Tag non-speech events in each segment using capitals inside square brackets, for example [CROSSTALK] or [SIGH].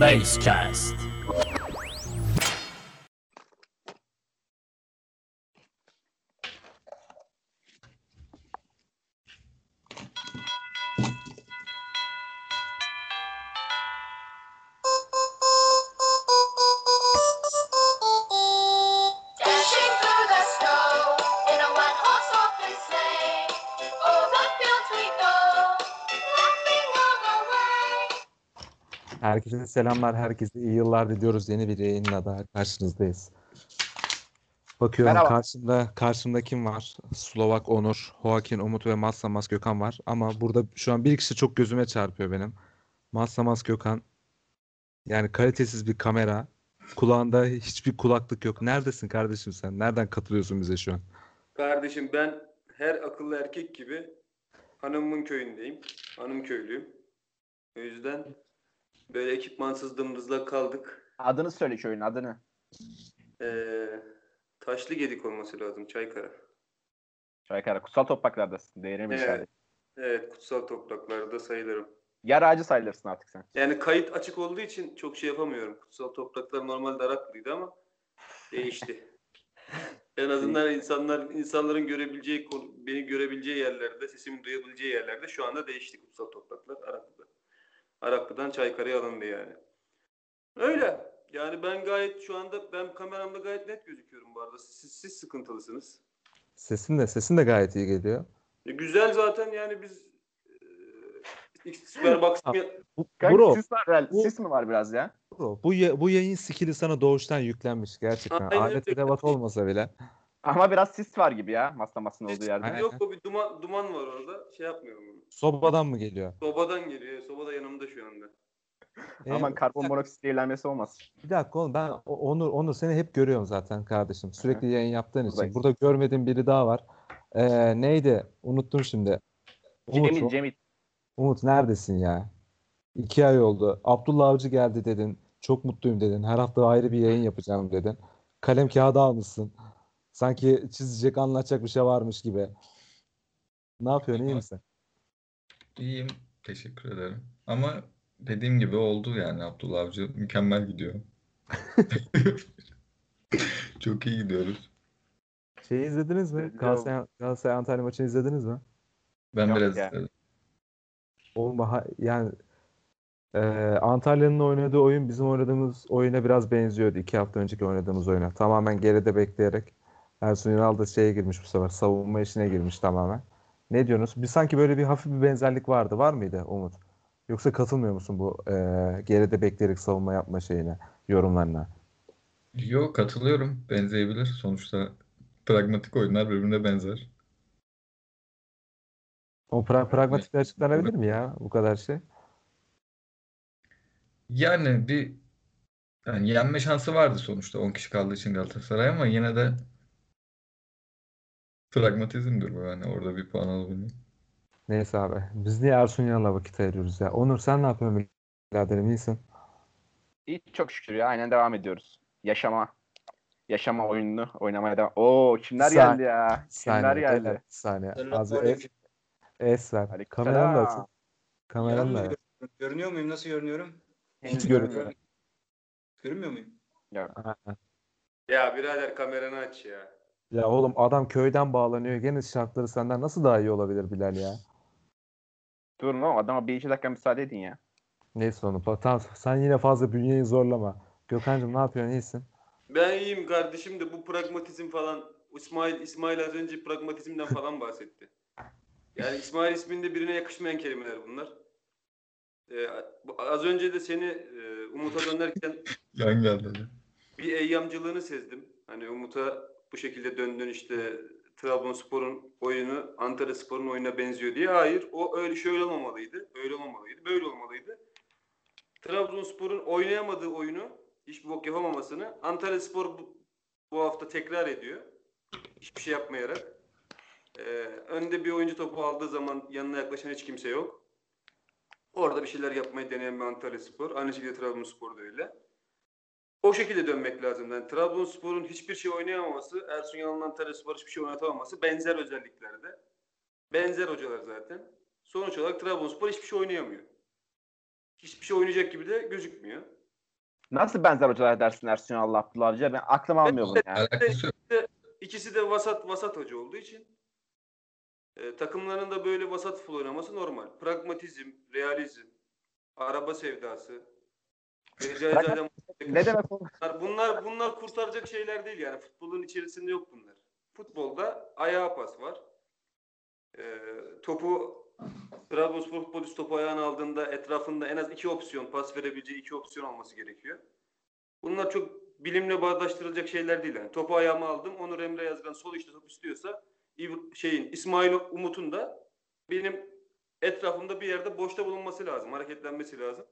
Basecast. Herkese selamlar, herkese iyi yıllar diliyoruz. Yeni bir yayınla da karşınızdayız. Bakıyorum Merhaba. karşımda karşımda kim var? Slovak Onur, Joaquin Umut ve Maslamas Gökhan var. Ama burada şu an bir kişi çok gözüme çarpıyor benim. Maslamas Gökhan. Yani kalitesiz bir kamera. Kulağında hiçbir kulaklık yok. Neredesin kardeşim sen? Nereden katılıyorsun bize şu an? Kardeşim ben her akıllı erkek gibi hanımın köyündeyim. Hanım köylüyüm. O yüzden böyle ekipmansız dımdızlak kaldık. Adını söyle köyün adını. Ee, taşlı gedik olması lazım Çaykara. Çaykara kutsal topraklardasın. Değerini bil Evet. sadece. Evet kutsal topraklarda sayılırım. Yer ağacı sayılırsın artık sen. Yani kayıt açık olduğu için çok şey yapamıyorum. Kutsal topraklar normalde Araklıydı ama değişti. [LAUGHS] En azından insanlar insanların görebileceği beni görebileceği yerlerde, sesimi duyabileceği yerlerde şu anda değişti kutsal topraklar Araklı'da. Araklı'dan Çaykara'ya alındı yani. Öyle. Yani ben gayet şu anda ben kameramda gayet net gözüküyorum bu arada. Siz, siz sıkıntılısınız. Sesin de sesin de gayet iyi geliyor. E, güzel zaten yani biz e, Superbox bro, sis, var, herhalde. bu- sis mi var biraz ya? bro, bu, bu yayın skill'i sana doğuştan yüklenmiş gerçekten. Aynen Alet edevat olmasa bile. Ama biraz sis var gibi ya maslamasının olduğu yerde. Aynen. Yok o bir duman duman var orada. Şey yapmıyorum onu. Sobadan mı geliyor? Sobadan geliyor. Soba da yanımda şu anda. Aman Ee, karbon monoksit zehirlenmesi olmaz. Bir dakika oğlum ben Onur Onur seni hep görüyorum zaten kardeşim. Sürekli yayın yaptığın için. Buradayız. Burada görmediğim biri daha var. Ee, neydi? Unuttum şimdi. Umut, Cemil? Cemil. Umut neredesin ya? İki ay oldu. Abdullah Avcı geldi dedin. Çok mutluyum dedin. Her hafta ayrı bir yayın yapacağım dedin. Kalem kağıdı almışsın. Sanki çizecek, anlatacak bir şey varmış gibi. Ne yapıyorsun? iyi misin? İyiyim. Teşekkür ederim. Ama dediğim gibi oldu yani Abdullah Avcı mükemmel gidiyor. [LAUGHS] Çok iyi gidiyoruz. Şeyi izlediniz mi? Galatasaray, Galatasaray Antalya maçını izlediniz mi? Ben Yok biraz ya. istedim. Oğlum yani e, Antalya'nın oynadığı oyun bizim oynadığımız oyuna biraz benziyordu. iki hafta önceki oynadığımız oyuna. Tamamen geride bekleyerek Ersun Yanal da şeye girmiş bu sefer. Savunma işine girmiş tamamen. Ne diyorsunuz? Bir sanki böyle bir hafif bir benzerlik vardı. Var mıydı Umut? Yoksa katılmıyor musun bu e, geride bekleyerek savunma yapma şeyine, yorumlarına? Yok katılıyorum. Benzeyebilir. Sonuçta pragmatik oyunlar birbirine benzer. O pra- pragmatik açıklanabilir mi ya bu kadar şey? Yani bir yani yenme şansı vardı sonuçta 10 kişi kaldığı için Galatasaray ama yine de pragmatizmdir bu yani orada bir puan alabilmek. Neyse abi. Biz niye Ersun Yanal'a vakit ayırıyoruz ya? Onur sen ne yapıyorsun biraderim? İyisin. İyi çok şükür ya aynen devam ediyoruz. Yaşama. Yaşama oyununu oynamaya devam. Oo kimler Sa- geldi ya? Kimler Saniye, geldi? evet, saniye. Az es, es ver. Kameranı da açın. Kameranı da. Görünüyor muyum? Nasıl görünüyorum? Henüz görünmüyor. görünmüyor. Muyum? Yok. Ya birader kameranı aç ya. Ya oğlum adam köyden bağlanıyor. Gene şartları senden nasıl daha iyi olabilir Bilal ya? Durun oğlum adama bir iki dakika müsaade edin ya. Neyse onu. Tamam, sen yine fazla bünyeyi zorlama. Gökhan'cığım ne yapıyorsun? İyisin. Ben iyiyim kardeşim de bu pragmatizm falan İsmail İsmail az önce pragmatizmden falan bahsetti. Yani İsmail isminde birine yakışmayan kelimeler bunlar. Ee, az önce de seni e, Umut'a dönerken [LAUGHS] Yan geldi. bir eyyamcılığını sezdim. Hani Umut'a bu şekilde döndün işte Trabzonspor'un oyunu Antalyaspor'un oyununa benziyor diye. Hayır o öyle şöyle olmamalıydı. Öyle olmamalıydı. Böyle olmalıydı. Trabzonspor'un oynayamadığı oyunu hiçbir bok yapamamasını Antalyaspor bu, bu hafta tekrar ediyor. Hiçbir şey yapmayarak. Ee, önde bir oyuncu topu aldığı zaman yanına yaklaşan hiç kimse yok. Orada bir şeyler yapmayı deneyen bir Antalyaspor. Aynı şekilde Trabzonspor da öyle. O şekilde dönmek lazım. Yani Trabzonspor'un hiçbir şey oynayamaması, Ersun Yanal'ın Antalyaspor hiçbir şey oynatamaması benzer özelliklerde. Benzer hocalar zaten. Sonuç olarak Trabzonspor hiçbir şey oynayamıyor. Hiçbir şey oynayacak gibi de gözükmüyor. Nasıl benzer hocalar dersin Ersun Yanal'la Abdullah Avcı'ya? Ben aklım almıyor bunu yani. İkisi de vasat vasat hoca olduğu için e, takımların da böyle vasat futbol oynaması normal. Pragmatizm, realizm, araba sevdası. Pragma- Zaten- Ne demek o? Bunlar, bunlar bunlar kurtaracak şeyler değil yani. Futbolun içerisinde yok bunlar. Futbolda ayağa pas var. Ee, topu Trabzonspor futbolcusu topu ayağına aldığında etrafında en az iki opsiyon pas verebileceği iki opsiyon olması gerekiyor. Bunlar çok bilimle bağdaştırılacak şeyler değil. Yani topu ayağıma aldım. Onur Emre Yazgan sol işte top istiyorsa şeyin İsmail Umut'un da benim etrafımda bir yerde boşta bulunması lazım. Hareketlenmesi lazım.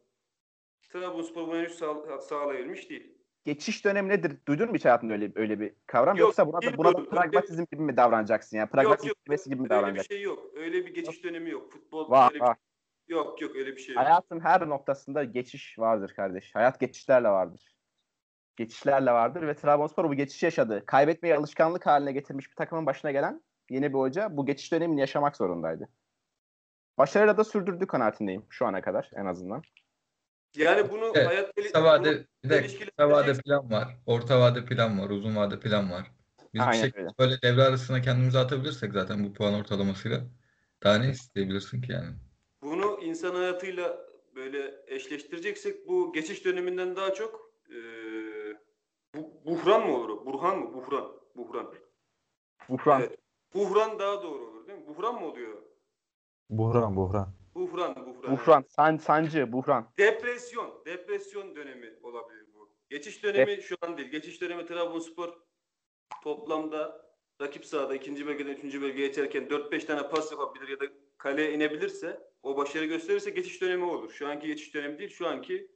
Trabzonspor bunu henüz sağ, sağlayabilmiş değil. Geçiş dönemi nedir? Duydun mu hiç hayatında öyle öyle bir kavram? Yok, Yoksa buna da, buna da pragmatizm gibi mi davranacaksın? Yani Yok pragmatizm yok kelimesi gibi mi öyle bir davranacaksın? şey yok. Öyle bir geçiş dönemi yok. Futbol Var öyle bir- var. yok yok öyle bir şey yok. Hayatın her noktasında geçiş vardır kardeş. Hayat geçişlerle vardır. Geçişlerle vardır ve Trabzonspor bu geçişi yaşadı. Kaybetmeyi alışkanlık haline getirmiş bir takımın başına gelen yeni bir hoca bu geçiş dönemini yaşamak zorundaydı. Başarıyla da sürdürdü kanaatindeyim şu ana kadar en azından. Yani bunu Evet, hayat Kısa vade, bir dakika, kısa vade plan var. Orta vade plan var. Uzun vade plan var. Biz bir Aynen şekilde öyle. böyle devre arasına kendimizi atabilirsek zaten bu puan ortalamasıyla daha ne isteyebilirsin ki yani? bunu insan hayatıyla böyle eşleştireceksek bu geçiş döneminden daha çok eee bu, buhran mı olur? Burhan mı? Buhran. Buhran. Buhran. Evet. Buhran daha doğru olur değil mi? Buhran mı oluyor? Buhran buhran. Buhran, buhran. Buhran. San, sancı, buhran. Depresyon, depresyon dönemi olabilir bu. Geçiş dönemi şu an değil. Geçiş dönemi Trabzonspor toplamda rakip sahada ikinci bölgeden üçüncü bölgeye geçerken 4-5 tane pas yapabilir ya da kaleye inebilirse o başarı gösterirse geçiş dönemi olur. Şu anki geçiş dönemi değil. Şu anki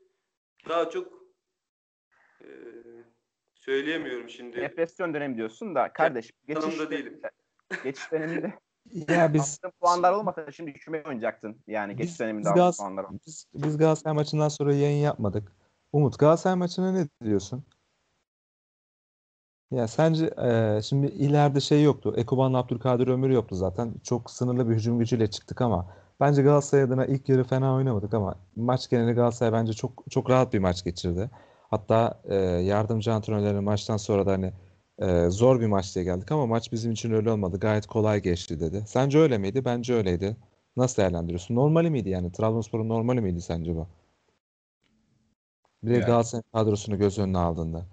daha çok eee, söyleyemiyorum şimdi. Depresyon dönemi diyorsun da kardeş geçiş, Tanımda değilim. geçiş döneminde [LAUGHS] Ya biz aldığın puanlar olmasa şimdi küme oynayacaktın. Yani geçiş döneminde biz Gaz- puanlar. biz, biz Galatasaray maçından sonra yayın yapmadık. Umut Galatasaray maçına ne diyorsun? Ya sence e, şimdi ileride şey yoktu. Ekuban'la Abdülkadir Ömür yoktu zaten. Çok sınırlı bir hücum gücüyle çıktık ama bence Galatasaray adına ilk yarı fena oynamadık ama maç geneli Galatasaray bence çok çok rahat bir maç geçirdi. Hatta e, yardımcı antrenörlerin maçtan sonra da hani e, zor bir maç diye geldik ama maç bizim için öyle olmadı. Gayet kolay geçti dedi. Sence öyle miydi? Bence öyleydi. Nasıl değerlendiriyorsun? Normali miydi yani? Trabzonspor'un normali miydi sence bu? Bir de Yani- Galatasaray kadrosunu göz önüne aldığında.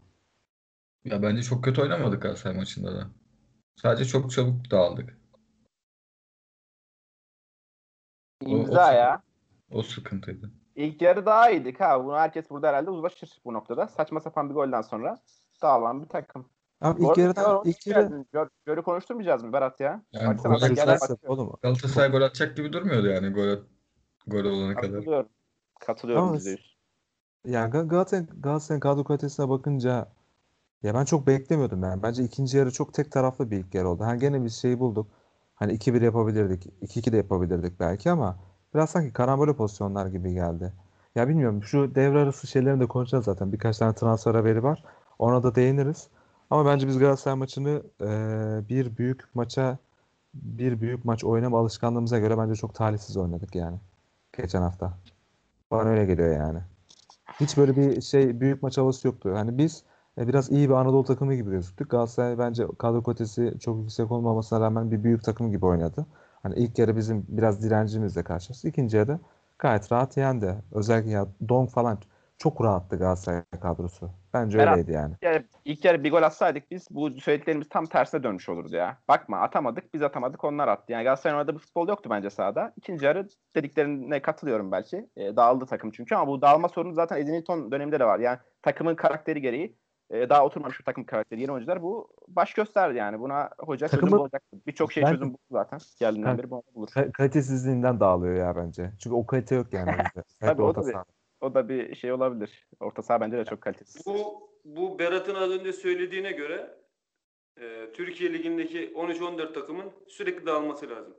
Ya bence çok kötü oynamadık Galatasaray maçında da. Sadece çok çabuk dağıldık. O- o İmza sıkıntı. ya. O sıkıntıydı. İlk yarı daha iyiydik ha. Bunu herkes burada herhalde uzlaşır bu noktada. Saçma sapan bir golden sonra dağılan bir takım. Abi ilk Gör- ilk yarı görü konuşturmayacağız mı Berat ya? Yani Galatasaray oğlum. Galatasaray gol atacak gibi durmuyordu yani gol gol olana kadar. Katılıyorum. Katılıyorum yüzde yüz. Gal- Galatasaray, Galatasaray'ın kadro kalitesine bakınca ya ben çok beklemiyordum yani. Bence ikinci yarı çok tek taraflı bir ilk yarı oldu. Hani gene bir şey bulduk. Hani 2-1 yapabilirdik. 2-2 de yapabilirdik belki ama biraz sanki karambole pozisyonlar gibi geldi. Ya bilmiyorum şu devre arası şeylerini de konuşacağız zaten. Birkaç tane transfer haberi var. Ona da değiniriz. Ama bence biz Galatasaray maçını eee, bir büyük maça bir büyük maç oynama alışkanlığımıza göre bence çok talihsiz oynadık yani. Geçen hafta. Bana öyle geliyor yani. Hiç böyle bir şey büyük maç havası yoktu. Hani biz e, biraz iyi bir Anadolu takımı gibi gözüktük. Galatasaray bence kadro kalitesi çok yüksek olmamasına rağmen bir büyük takım gibi oynadı. Hani ilk yarı bizim biraz direncimizle karşılaştı. İkinci yarı gayet rahat yendi. Özellikle ya Dong falan çok rahattı Galatasaray kadrosu. Bence Berat, öyleydi yani. Yarı, ilk yarı bir gol atsaydık biz bu söylediklerimiz tam tersine dönmüş olurdu ya. Bakma atamadık biz atamadık onlar attı. Yani Galatasaray'ın orada bir futbol yoktu bence sahada. İkinci yarı dediklerine katılıyorum belki. E, dağıldı takım çünkü ama bu dağılma sorunu zaten Edin Hilton döneminde de var. Yani takımın karakteri gereği e, daha oturmamış bir takım karakteri yeni oyuncular bu baş gösterdi yani. Buna hoca çözüm Takımı- bulacak. Birçok şey Ben- çözüm buldu zaten. Geldiğinden beri bunu bulur. Ka- kalitesizliğinden dağılıyor ya bence. Çünkü o kalite yok yani. [LAUGHS] Tabii o da. O da bir şey olabilir. Orta saha bence de çok kalitesiz. Bu bu Berat'ın az önce söylediğine göre e, Türkiye Ligi'ndeki 13-14 takımın sürekli dağılması lazım.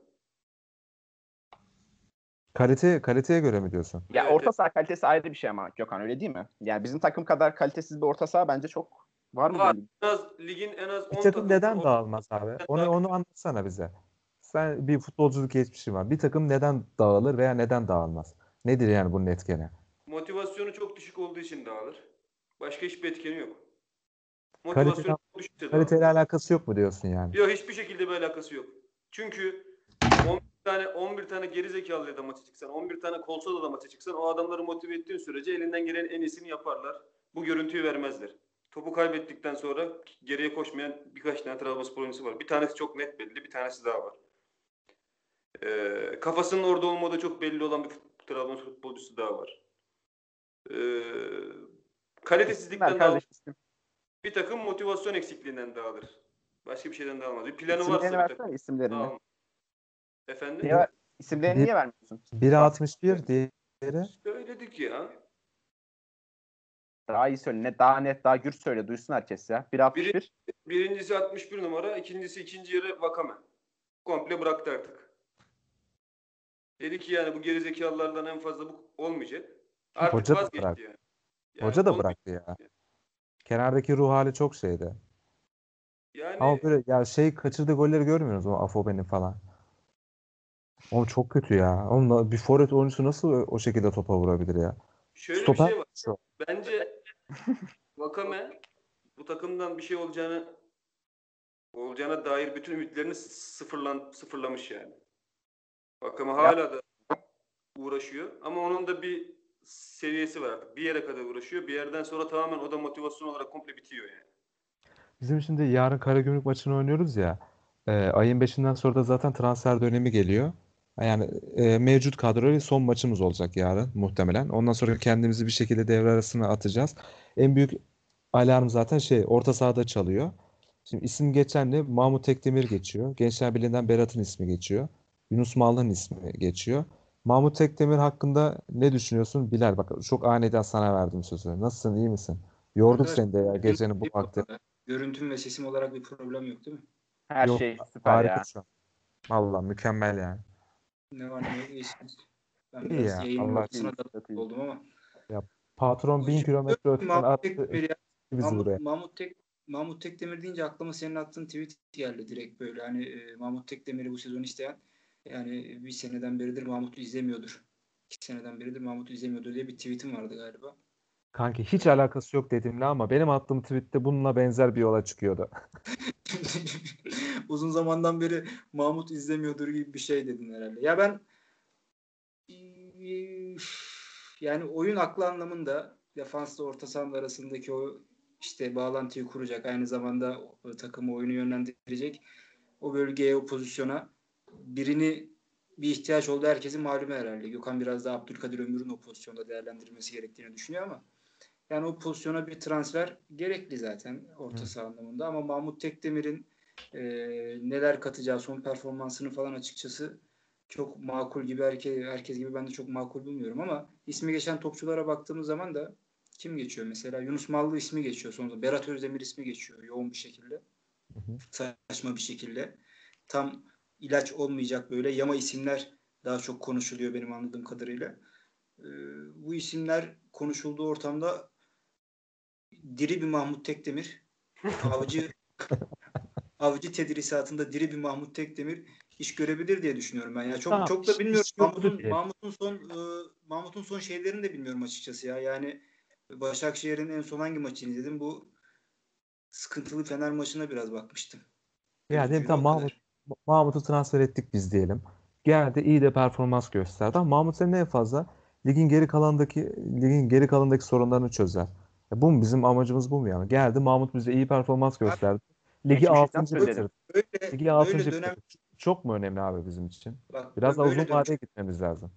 Kalite, kaliteye göre mi diyorsun? Ya Evet, orta saha kalitesi ayrı bir şey ama Gökhan öyle değil mi? Yani bizim takım kadar kalitesiz bir orta saha bence çok var mı? Var. En az ligin en az 10 Bir takım neden o- dağılmaz abi? Onu onu anlatsana bize. Sen bir futbolculuk geçmişin var. Bir takım neden dağılır veya neden dağılmaz? Nedir yani bunun etkeni? Motivasyonu çok düşük olduğu için dağılır. Başka hiçbir etkeni yok. Kaliteden- Motivasyon düşükse de Kaliteyle alakası yok mu diyorsun yani? Yok hiçbir şekilde bir alakası yok. Çünkü 11 tane 11 tane geri zekalı da maça çıksan, 11 tane kolsuz da maça çıksan o adamları motive ettiğin sürece elinden gelen en iyisini yaparlar. Bu görüntüyü vermezler. Topu kaybettikten sonra geriye koşmayan birkaç tane Trabzonspor oyuncusu var. Bir tanesi çok net belli, bir tanesi daha var. Ee, kafasının orada olmadığı çok belli olan bir Trabzonspor futbolcusu daha var. Ee, kalitesizlikten isim. bir takım motivasyon eksikliğinden dağılır. Başka bir şeyden dağılmaz. Bir planı varsa İsimlerini bir takım versene isimlerini. dağılmaz. Efendim? Niye İsimlerini Bir- niye vermiyorsun? 1.61 diğeri. Söyledik ya. Daha iyi söyle. Ne, daha net, daha gür söyle. Duysun herkes ya. 1.61. Birincisi 61 numara, ikincisi ikinci yarı Vakame. Komple bıraktı artık. Dedi ki yani bu gerizekalılardan en fazla bu olmayacak. Artık Hoca da bıraktı. yani. Yani Hoca da bıraktı ya. Kenardaki ruh hali çok şeydi. Yani Ama böyle ya şey kaçırdığı golleri görmüyoruz o Afobe'nin falan. O çok kötü ya. Onunla bir forvet oyuncusu nasıl o şekilde topa vurabilir ya? şöyle Stoper bir şey var. şu. Bence Vakame bu takımdan bir şey olacağını olacağına dair bütün ümitlerini sıfırlan, sıfırlamış yani. Vakame hala da uğraşıyor ama onun da bir seviyesi var artık. Bir yere kadar uğraşıyor. Bir yerden sonra tamamen o da motivasyon olarak komple bitiyor yani. Bizim şimdi yarın Karagümrük maçını oynuyoruz ya. e, ayın 5'inden sonra da zaten transfer dönemi geliyor. Yani e, mevcut kadroyla son maçımız olacak yarın muhtemelen. Ondan sonra kendimizi bir şekilde devre arasına atacağız. En büyük alarm zaten şey orta sahada çalıyor. Şimdi isim geçen de Mahmut Tekdemir geçiyor. Gençler Birliği'nden Berat'ın ismi geçiyor. Yunus Mallı'nın ismi geçiyor. Mahmut Tekdemir hakkında ne düşünüyorsun? Bilal bak çok aniden sana verdim sözü. Nasılsın iyi misin? Yorduk Evet. seni de ya gecenin bu vakti. Görüntüm ve sesim olarak bir problem yok değil mi? Her Yok, şey süper Harika ya. şu an. Valla mükemmel yani. Ne var ne yok iyisiniz. Ben İyi biraz ya, Allah ortasına aşkına. da oldum ama. Patron bin kilometre öteden Mahmut attı ya. bizi Mahmut, buraya. Mahmut, Tek, Mahmut Tekdemir deyince aklıma senin attığın tweet geldi direkt böyle. Hani e, Mahmut Tekdemir'i bu sezon isteyen yani bir seneden beridir Mahmut'u izlemiyordur. İki seneden beridir Mahmut'u izlemiyordur diye bir tweetim vardı galiba. Kanki hiç alakası yok dedimle ama benim attığım tweette bununla benzer bir yola çıkıyordu. [LAUGHS] Uzun zamandan beri Mahmut izlemiyordur gibi bir şey dedin herhalde. Ya ben yani oyun aklı anlamında defansla orta saha arasındaki o işte bağlantıyı kuracak. Aynı zamanda takımı oyunu yönlendirecek. O bölgeye, o pozisyona birini bir ihtiyaç oldu herkesin malumu herhalde. Gökhan biraz daha Abdülkadir Ömür'ün o pozisyonda değerlendirilmesi gerektiğini düşünüyor ama yani o pozisyona bir transfer gerekli zaten orta saha anlamında. Ama Mahmut Tekdemir'in e, neler katacağı son performansını falan açıkçası çok makul gibi herkes, herkes gibi ben de çok makul bulmuyorum. Ama ismi geçen topçulara baktığımız zaman da kim geçiyor? Mesela Yunus Mallı ismi geçiyor sonunda Berat Özdemir ismi geçiyor yoğun bir şekilde. Hı hı. saçma bir şekilde. Tam ilaç olmayacak böyle yama isimler daha çok konuşuluyor benim anladığım kadarıyla Ee, bu isimler konuşulduğu ortamda diri bir Mahmut Tekdemir [LAUGHS] avcı avcı tedrisatında diri bir Mahmut Tekdemir iş görebilir diye düşünüyorum ben. Ya çok Tamam, çok da bilmiyorum. Mahmut'un. Mahmut'un son e, Mahmut'un son şeylerini de bilmiyorum açıkçası ya. Yani Başakşehir'in en son hangi maçını izledim? Bu sıkıntılı Fener maçına biraz bakmıştım. Ya dedim kadar. Mahmut, Mahmut'u transfer ettik biz diyelim. Geldi iyi de performans gösterdi ama Mahmut senin en fazla ligin geri kalandaki ligin geri kalandaki sorunlarını çözer. Ya bu mu bizim amacımız bu mu yani? Geldi Mahmut bize iyi performans gösterdi. Ligi Geçmişten 6. söyledim. bitirdi. Böyle, Ligi 6. böyle dönem. Çok mu önemli abi bizim için? bak Biraz daha uzun vadeye gitmemiz lazım.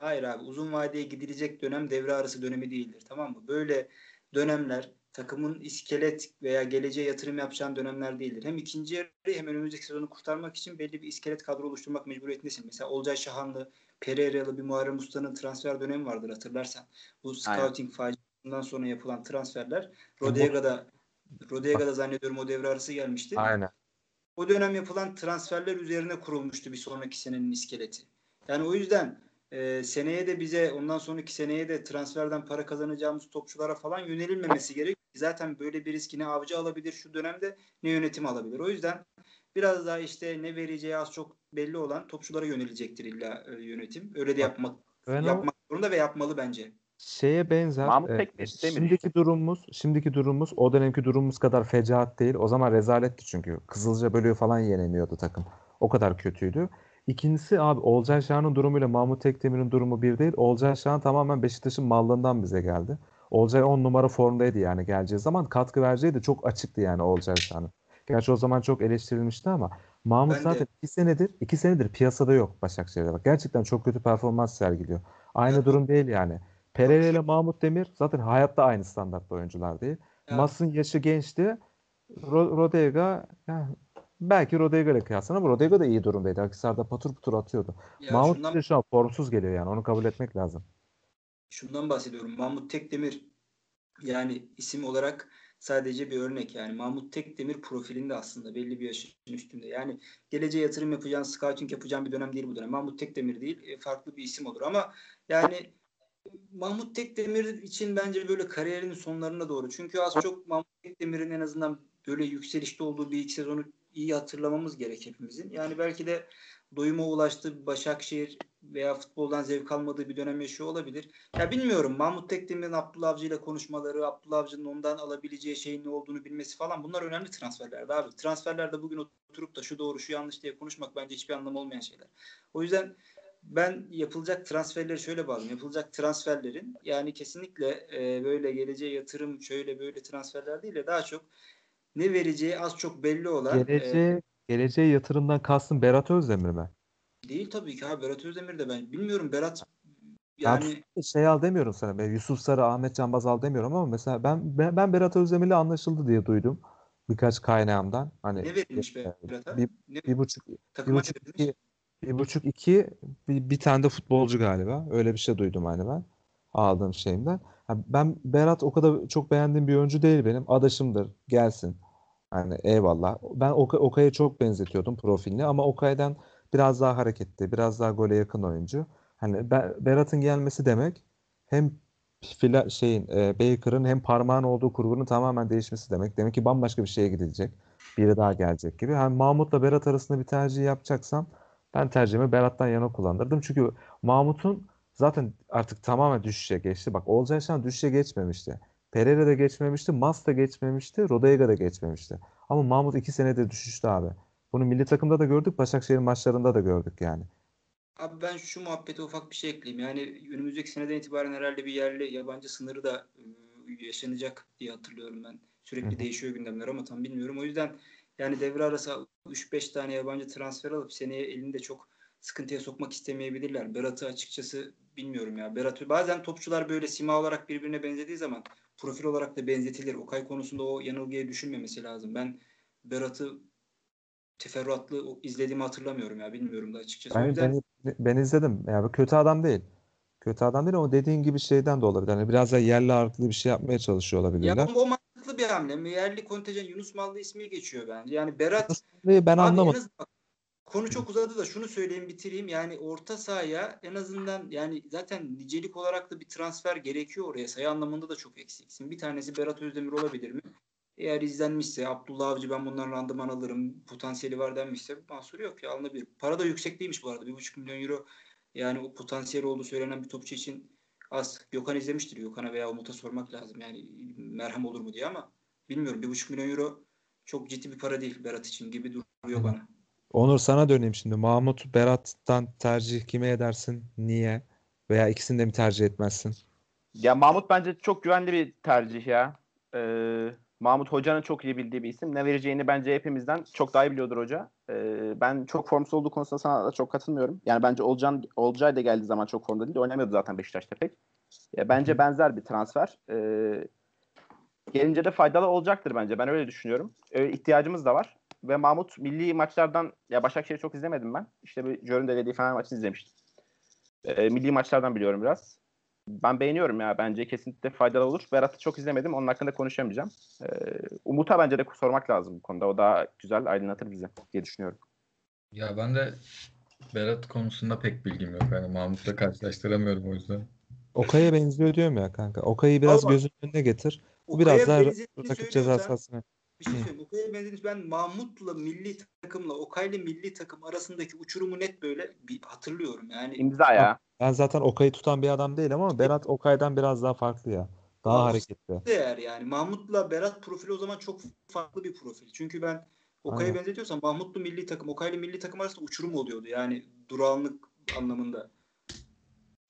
Hayır abi uzun vadeye gidilecek dönem devre arası dönemi değildir tamam mı? Böyle dönemler takımın iskelet veya geleceğe yatırım yapacağın dönemler değildir. Hem ikinci yarı hem önümüzdeki sezonu kurtarmak için belli bir iskelet kadro oluşturmak mecburiyetindesin. Mesela Olcay Şahanlı, Pereira'lı bir Muharrem Usta'nın transfer dönemi vardır hatırlarsan. Bu scouting faciasından sonra yapılan transferler. Rodega'da Rodega'da zannediyorum o devre arası gelmişti. Aynen. O dönem yapılan transferler üzerine kurulmuştu bir sonraki senenin iskeleti. Yani o yüzden e, seneye de bize ondan sonraki seneye de transferden para kazanacağımız topçulara falan yönelilmemesi gerek. Zaten böyle bir riski ne avcı alabilir şu dönemde ne yönetim alabilir. O yüzden biraz daha işte ne vereceği az çok belli olan topçulara yönelecektir illa e, yönetim. Öyle de yapmak Ben o- yapmak zorunda ve yapmalı bence. şeye benzer. Mahmut e, Tekdemir şimdiki durumumuz, şimdiki durumumuz o dönemki durumumuz kadar fecaat değil. O zaman rezaletti çünkü. Kızılca bölüyor falan yenemiyordu takım. O kadar kötüydü. İkincisi abi Olcay Şahan'ın durumuyla Mahmut Tekdemir'in durumu bir değil. Olcay Şahan tamamen Beşiktaş'ın mallığından bize geldi. Olcay 10 numara formdaydı yani geleceği zaman katkı vereceği de çok açıktı yani Olcay Şahan'ın. Gerçi o zaman çok eleştirilmişti ama Mahmut Ben zaten iki senedir iki senedir piyasada yok Başakşehir'de. Bak gerçekten çok kötü performans sergiliyor. Aynı Ya- durum değil yani. Pereira ile Mahmut Demir zaten hayatta aynı standartta oyuncular değil. Ya- Mas'ın yaşı gençti. Ro- Rodega yani belki Rodega ile kıyaslan ama Rodega da iyi durumdaydı. Akhisar'da patır patır atıyordu. Ya Mahmut şundan, şu an formsuz geliyor yani. Onu kabul etmek lazım. Şundan bahsediyorum. Mahmut Tekdemir yani isim olarak sadece bir örnek yani Mahmut Tekdemir profilinde aslında belli bir yaşın üstünde. Yani geleceğe yatırım yapacağın, scouting yapacağın bir dönem değil bu dönem. Mahmut Tekdemir değil, e, farklı bir isim olur ama yani Mahmut Tekdemir için bence böyle kariyerinin sonlarına doğru. Çünkü az çok Mahmut Tekdemir'in en azından böyle yükselişte olduğu bir iki sezonu iyi hatırlamamız gerek hepimizin. Yani belki de doyuma ulaştığı Başakşehir veya futboldan zevk almadığı bir dönem yaşıyor olabilir. Ya bilmiyorum Mahmut Tekdemir'in Abdullah Avcı ile konuşmaları, Abdullah Avcı'nın ondan alabileceği şeyin ne olduğunu bilmesi falan bunlar önemli transferlerdi abi. Transferlerde bugün oturup da şu doğru şu yanlış diye konuşmak bence hiçbir anlamı olmayan şeyler. O yüzden ben yapılacak transferleri şöyle bağlıyorum. Yapılacak transferlerin yani kesinlikle e, böyle geleceğe yatırım şöyle böyle transferler değil de daha çok ne vereceği az çok belli olan e, Geleceğe, yatırımdan kastın Berat Özdemir mi? değil tabii ki abi Berat Özdemir de ben bilmiyorum Berat Yani yani şey al demiyorum sana. Ben Yusuf Sarı, Ahmet Canbaz al demiyorum ama mesela ben ben, ben Berat Özdemir'le anlaşıldı diye duydum. Birkaç kaynağımdan. Hani ne verilmiş e, Berat'a? bir, Ne, bir buçuk bir buçuk iki, bir buçuk iki bir, bir tane de futbolcu galiba. Öyle bir şey duydum hani ben aldığım şeyimden. Ha, ben Berat o kadar çok beğendiğim bir oyuncu değil benim. Adaşımdır. Gelsin. Hani eyvallah. Ben Okay- Okay'a çok benzetiyordum profilini ama Okay'dan biraz daha hareketli, biraz daha gole yakın oyuncu. Hani Be- Berat'ın gelmesi demek hem fila, şeyin e, Baker'ın hem parmağın olduğu kurgunun tamamen değişmesi demek. Demek ki bambaşka bir şeye gidilecek. Biri daha gelecek gibi. Hani Mahmut'la Berat arasında bir tercih yapacaksam ben tercihimi Berat'tan yana kullanırdım. Çünkü Mahmut'un zaten artık tamamen düşüşe geçti. Bak Olcay Şan düşüşe geçmemişti. Pereira da geçmemişti. Mas da geçmemişti. Rodaiga da geçmemişti. Ama Mahmut iki senedir düşüştü abi. Bunu milli takımda da gördük. Başakşehir maçlarında da gördük yani. Abi ben şu muhabbete ufak bir şey ekleyeyim. Yani önümüzdeki seneden itibaren herhalde bir yerli yabancı sınırı da e, yaşanacak diye hatırlıyorum ben. Sürekli Hı hı. değişiyor gündemler ama tam bilmiyorum. O yüzden yani devre arası 3-5 tane yabancı transfer alıp seneye elinde çok sıkıntıya sokmak istemeyebilirler. Berat'ı açıkçası bilmiyorum ya. Berat bazen topçular böyle sima olarak birbirine benzediği zaman profil olarak da benzetilir. Okay konusunda o yanılgıya düşünmemesi lazım. Ben Berat'ı teferruatlı izlediğimi hatırlamıyorum ya. Bilmiyorum da açıkçası. Ben, yüzden ben, ben izledim. Yani kötü adam değil. Kötü adam değil ama dediğin gibi şeyden de olabilir. Hani biraz da yerli ağırlıklı bir şey yapmaya çalışıyor Ya olabilirler. o, o mantıklı bir hamle. Yerli kontenjan Yunus Mallı ismi geçiyor bence. Yani Berat ben anlamadım. bak, konu çok uzadı da şunu söyleyeyim bitireyim. Yani orta sahaya en azından yani zaten nicelik olarak da bir transfer gerekiyor oraya. Sayı anlamında da çok eksiksin. Bir tanesi Berat Özdemir olabilir mi? Eğer izlenmişse Abdullah Avcı ben bundan randıman alırım potansiyeli var denmişse mahsuru yok ya alınabilir. Para da yüksek değilmiş bu arada. 1,5 milyon euro yani o potansiyeli olduğu söylenen bir topçu için az. Gökhan izlemiştir. Gökhan'a veya Umut'a sormak lazım. Yani merhem olur mu diye ama bilmiyorum. 1,5 milyon euro çok ciddi bir para değil Berat için gibi duruyor bana. Onur sana döneyim şimdi. Mahmut Berat'tan tercih kime edersin? Niye? Veya ikisini de mi tercih etmezsin? Ya Mahmut bence çok güvenli bir tercih ya. Ee, Mahmut Hoca'nın çok iyi bildiği bir isim. Ne vereceğini bence hepimizden çok daha iyi biliyordur hoca. Ee, ben çok formsuz olduğu konusunda sana da çok katılmıyorum. Yani bence Olcan, Olcay da geldiği zaman çok formda değil. Oynamıyordu zaten Beşiktaş'ta pek. Ya bence benzer bir transfer. Ee, gelince de faydalı olacaktır bence. Ben öyle düşünüyorum. Öyle ihtiyacımız da var. Ve Mahmut milli maçlardan ya Başakşehir'i çok izlemedim ben. İşte bir Jörün dediği falan maçını izlemiştim. Ee, milli maçlardan biliyorum biraz. Ben beğeniyorum ya. Bence kesinlikle faydalı olur. Berat'ı çok izlemedim. Onun hakkında konuşamayacağım. Ee, Umut'a bence de sormak lazım bu konuda. O daha güzel aydınlatır bizi diye düşünüyorum. Ya ben de Berat konusunda pek bilgim yok. Yani Mahmut'la karşılaştıramıyorum o yüzden. Okay'a benziyor diyorum ya kanka. Okay'ı biraz Allah. gözünün önüne getir. Bu biraz daha rakip ceza sahasına. Bir şey söyleyeyim. Okay'a benzediğiniz ben Mahmut'la milli takımla Okay'la milli takım arasındaki uçurumu net böyle bir hatırlıyorum. Yani İmza ya. Ben zaten Okay'ı tutan bir adam değilim ama Berat Okay'dan biraz daha farklı ya. Daha Aa, hareketli. değer yani. Mahmut'la Berat profili o zaman çok farklı bir profil. Çünkü ben Okay'ı Aynen. benzetiyorsam Mahmut'lu milli takım, Okay'la milli takım arasında uçurum oluyordu. Yani durağanlık anlamında.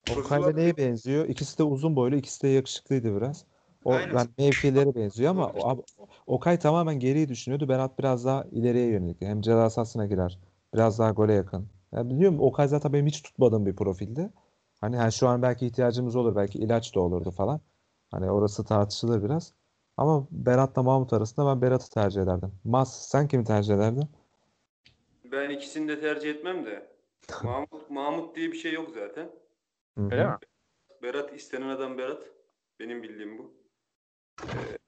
Okay'la neye benziyor? İkisi de uzun boylu, ikisi de yakışıklıydı biraz. O Aynen. ben mevkileri benziyor ama o- Okay tamamen geriyi düşünüyordu. Berat biraz daha ileriye yönelik. Hem ceza sahasına girer. Biraz daha gole yakın. Ya biliyorum Okay zaten benim hiç tutmadığım bir profildi. Hani yani şu an belki ihtiyacımız olur. Belki ilaç da olurdu falan. Hani orası tartışılır biraz. Ama Berat'la Mahmut arasında ben Berat'ı tercih ederdim. Mas sen kimi tercih ederdin? Ben ikisini de tercih etmem de. [LAUGHS] Mahmut, Mahmut diye bir şey yok zaten. Öyle mi? Berat istenen adam Berat. Benim bildiğim bu. Ee,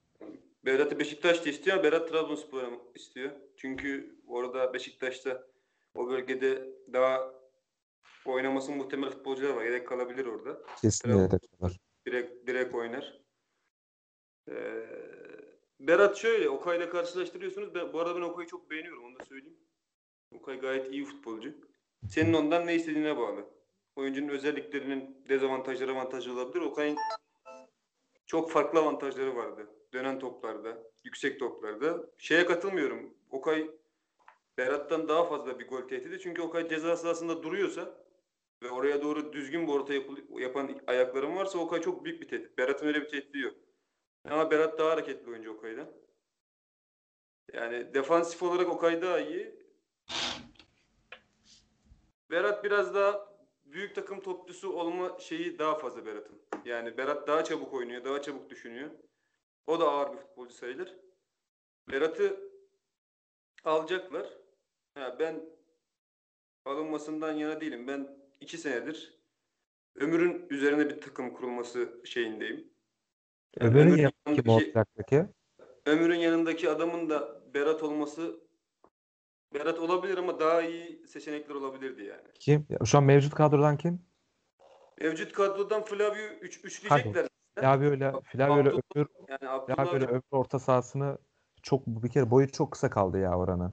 Berat'ı Beşiktaş da istiyor Berat Trabzonspor istiyor. Çünkü orada Beşiktaş'ta o bölgede daha oynaması muhtemel futbolcular var. Yedek kalabilir orada. Kesin yedek olur. Direkt, direkt oynar. Ee, Berat şöyle Okay'la karşılaştırıyorsunuz. Ben, bu arada ben Okay'ı çok beğeniyorum onu da söyleyeyim. Okay gayet iyi futbolcu. Senin ondan ne istediğine bağlı. Oyuncunun özelliklerinin dezavantajları avantajı olabilir. Okay'ın çok farklı avantajları vardı. Dönen toplarda, yüksek toplarda. Şeye katılmıyorum. Okay Berat'tan daha fazla bir gol tehdidi. Çünkü Okay ceza sahasında duruyorsa ve oraya doğru düzgün bir orta yapıl- yapan ayakların varsa Okay çok büyük bir tehdit. Berat'ın öyle bir tehdidi yok. Ama Berat daha hareketli oyuncu Okay'dan. Yani defansif olarak Okay daha iyi. Berat biraz daha büyük takım topçusu olma şeyi daha fazla Berat'ın. Yani Berat daha çabuk oynuyor, daha çabuk düşünüyor. O da ağır bir futbolcu sayılır. Berat'ı alacaklar. Ha, ben alınmasından yana değilim. Ben iki senedir Ömür'ün üzerine bir takım kurulması şeyindeyim. Yani Öbürünün Ömür'ün yanındaki kim yanındaki- olacak peki? Ömür'ün yanındaki adamın da Berat olması Berat olabilir ama daha iyi seçenekler olabilirdi yani. Kim? Ya Şu an mevcut kadrodan kim? Mevcut kadrodan Flavio üç, üçleyecekler. Flavio ile Flavio ile Abdullah- Ömür Yani Abdullah Flavio ile Ömür orta sahasını çok bir kere boyu çok kısa kaldı ya oranın.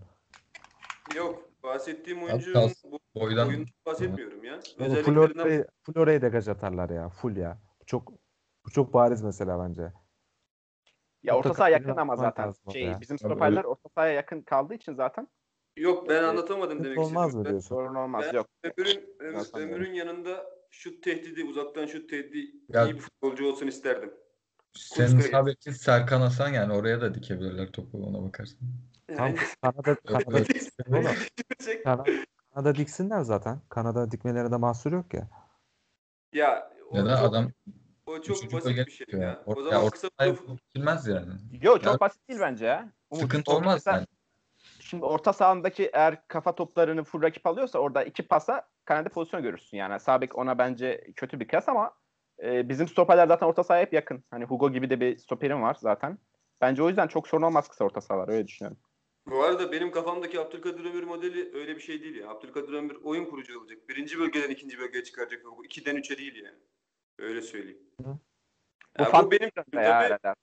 yok. Bahsettiğim oyuncunun kalsın. bu Boydan bahsetmiyorum ya. Oğlum Özelliklerinden Florya'yı Florya'yı da gaç atarlar ya. Full ya. Bu çok bu çok bariz mesela bence. Ya Orta orta saha yakın ama zaten. lazım orada Şey, ya. bizim Tabii stoperler orta sahaya yakın kaldığı için zaten Yok ben anlatamadım Hiç demek olmaz istedim. mı Ben- diyorsun? sorun olmaz. Ben- Yok. Ömür'ün, Ömür-. Ömür'ün yanında şut tehdidi, uzaktan şut tehdidi Ya- iyi bir futbolcu olsun isterdim. Senin beki Serkan Hasan yani oraya da dikebilirler topu ona bakarsan. Tam Yani, Kanada [LAUGHS] Kanada Evet. diksin oğlum. [LAUGHS] Düşünürsek- Kanada, Kanada diksinler zaten. Kanada dikmelerine de mahsur yok ya. ya o Ya da çok, adam o çok basit bir şey ya. Or- O ya zaman orta kısa gidilmez yani. Yok çok Ya- basit değil bence ya. Umut, Sıkıntı olmaz mesela- yani. Şimdi orta sahandaki eğer kafa toplarını full rakip alıyorsa orada iki pasa Kanada pozisyon görürsün. Yani Sabek ona bence kötü bir kıyas ama e, bizim stoperler zaten orta sahaya hep yakın. Hani Hugo gibi de bir stoperim var zaten. Bence o yüzden çok sorun olmaz kısa orta sahalar öyle düşünüyorum. Bu arada benim kafamdaki Abdülkadir Ömür modeli öyle bir şey değil ya. Abdülkadir Ömür oyun kurucu olacak. Birinci bölgeden ikinci bölgeye çıkaracak. Bu ikiden üçe değil yani. Öyle söyleyeyim. Hı. Ya Bu bu benim Ya, tabii herhalde.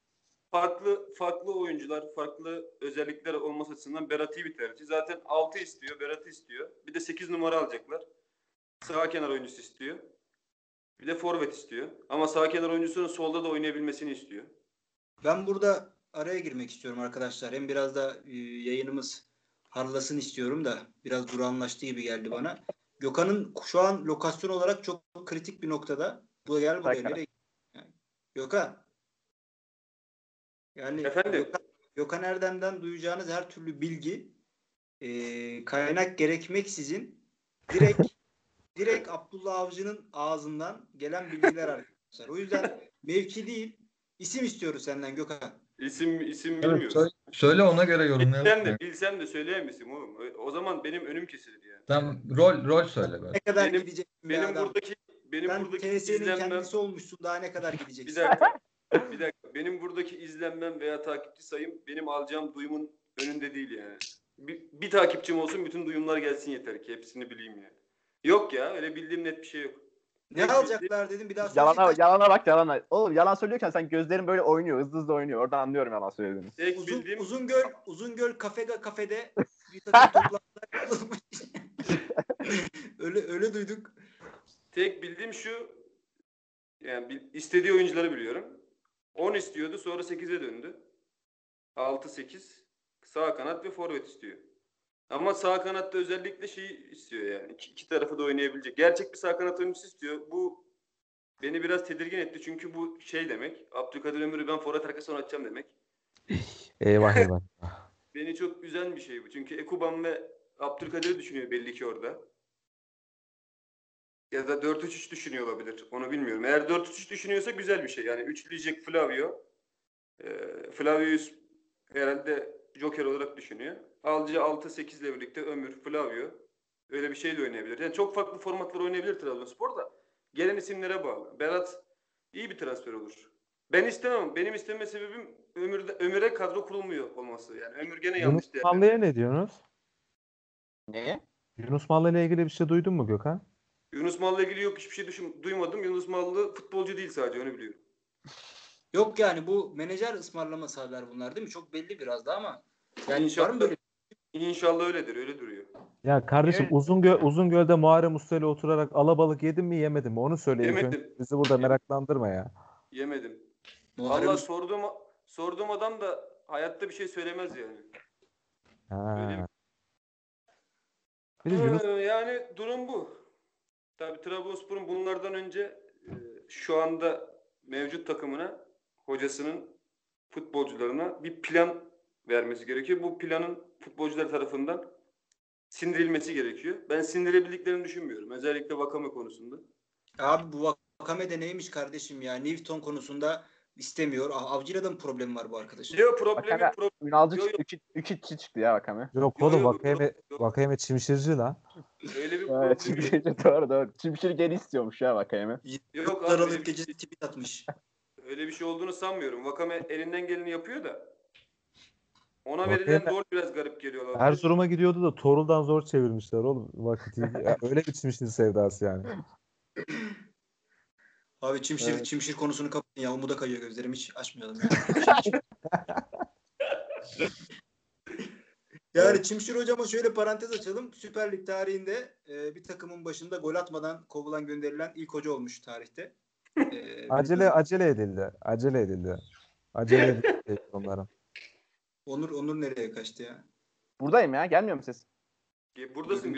Farklı farklı oyuncular, farklı özellikler olması açısından Berat iyi bir tercih. Zaten 6 istiyor, Berat'ı istiyor. Bir de 8 numara alacaklar. Sağ kenar oyuncusu istiyor. Bir de forvet istiyor. Ama sağ kenar oyuncusunun solda da oynayabilmesini istiyor. Ben burada araya girmek istiyorum arkadaşlar. Hem biraz da e, yayınımız harlasın istiyorum da biraz durağanlaştı gibi geldi bana. Gökhan'ın şu an lokasyon olarak çok kritik bir noktada. Bu gel buraya nereye? Gökhan. Yani Efendim? Gökhan, Gökhan Erdem'den duyacağınız her türlü bilgi e, kaynak gerekmeksizin direkt [LAUGHS] direkt Abdullah Avcı'nın ağzından gelen bilgiler arkadaşlar. O yüzden mevki değil isim istiyoruz senden Gökhan. İsim isim Evet, bilmiyorum. söyle, söyle ona göre yorumlayalım. Bilsem de, bilsem de söyleyemezsin oğlum. O zaman benim önüm kesilir yani. Tamam, rol rol söyle ben. Ne kadar Benim- gidecek bir Benim adam. buradaki benim Sen buradaki TS'nin izlenmem kendisi olmuşsun daha ne kadar bir gideceksin? dakika. [LAUGHS] bir dakika. Benim buradaki izlenmem veya takipçi sayım benim alacağım duyumun önünde değil yani. Bir, bir takipçim olsun bütün duyumlar gelsin yeter ki hepsini bileyim yani. Yok ya öyle bildiğim net bir şey yok. Ne alacaklar dedim bir daha Yalana, söyleyecek. yalana bak yalana. Oğlum yalan söylüyorken sen gözlerin böyle oynuyor. Hızlı hızlı oynuyor. Oradan anlıyorum yalan söylediğini. Tek Uzun, bildiğim Uzungöl, Uzungöl kafede kafede [LAUGHS] bir takım toplantılar yapılmış. [LAUGHS] öyle öyle duyduk. tek bildiğim şu yani istediği oyuncuları biliyorum. 10 istiyordu sonra 8'e döndü. 6-8 sağ kanat ve forvet istiyor. Ama sağ kanatta özellikle şeyi istiyor yani. İki, iki tarafı da oynayabilecek. Gerçek bir sağ kanat oyuncusu istiyor. Bu beni biraz tedirgin etti. Çünkü bu şey demek. Abdülkadir Ömür'ü ben forvet arkasına oynatacağım demek. [LAUGHS] Eyvah eyvah. Beni çok üzen bir şey bu. Çünkü Ekuban ve Abdülkadir'i düşünüyor belli ki orada. Ya da 4-3-3 düşünüyor olabilir. Onu bilmiyorum. Eğer 4-3-3 düşünüyorsa güzel bir şey. Yani üçleyecek Flavio. Ee, Flavio'yu herhalde Joker olarak düşünüyor. Alcı 6-8 ile birlikte Ömür, Flavio. Öyle bir şeyle oynayabilir. Yani çok farklı formatlar oynayabilir Trabzonspor da. Gelen isimlere bağlı. Berat iyi bir transfer olur. Ben istemem. Benim isteme sebebim Ömür'de, Ömür'e kadro kurulmuyor olması. Yani Ömür gene yanlış Yunus. Mallı'ya ne diyorsunuz? Neye? Yunus Mallı ile ilgili bir şey duydun mu Gökhan? Yunus Mal'la ilgili yok hiçbir şey düşün, duymadım. Yunus Mallı futbolcu değil sadece onu biliyorum. Yok yani bu menajer ısmarlaması haber bunlar değil mi? Çok belli biraz da ama. Yani İnşallah. var mı böyle? İnşallah öyledir, öyle duruyor. Ya kardeşim Evet. Uzungöl, Uzungöl'de Muharrem Usta ile oturarak alabalık yedin mi yemedin mi? Onu söyle. Yemedim. Bizi burada meraklandırma ya. Yemedim. Muharrem Valla sorduğum, sorduğum adam da hayatta bir şey söylemez yani. Öyle mi? Ha. Bir de Yunus Ee, yani durum bu. Tabii Trabzonspor'un bunlardan önce e, şu anda mevcut takımına hocasının futbolcularına bir plan vermesi gerekiyor. Bu planın futbolcular tarafından sindirilmesi gerekiyor. Ben sindirebildiklerini düşünmüyorum. Özellikle Vakame konusunda. Abi bu Vakame de neymiş kardeşim ya? Newton konusunda istemiyor. Ah, Avcı'yla da mı problem var bu arkadaşın? Yok problemi Vakame- problem. Ünalcı Yo, yo. 3 2 çıktı ya Vakame. yok Yo, oğlum yok. Vakayeme çimşirci lan. Öyle bir [LAUGHS] Evet, problem. Çimşir, doğru doğru. Çimşir geri istiyormuş ya Vakame. Yok abi, bir, gecesi tweet atmış. öyle bir şey olduğunu sanmıyorum. Vakame elinden geleni yapıyor da. Ona Vakame- verilen rol biraz garip geliyor. olabilir. Erzurum'a gidiyordu da Torul'dan zor çevirmişler oğlum. Vakit [LAUGHS] öyle çimşir sevdası yani. [LAUGHS] Abi Çimşir, Evet. Çimşir konusunu kapatın ya. Umuda kayıyor gözlerim hiç açmayalım. Ya. yani Çimşir hocama şöyle parantez açalım. Süper Lig tarihinde e, bir takımın başında gol atmadan kovulan gönderilen ilk hoca olmuş tarihte. E, Acele acele edildi. Acele edildi. Acele edildi onların. Onur Onur nereye kaçtı ya? Buradayım ya. Gelmiyor mu ses? Buradasın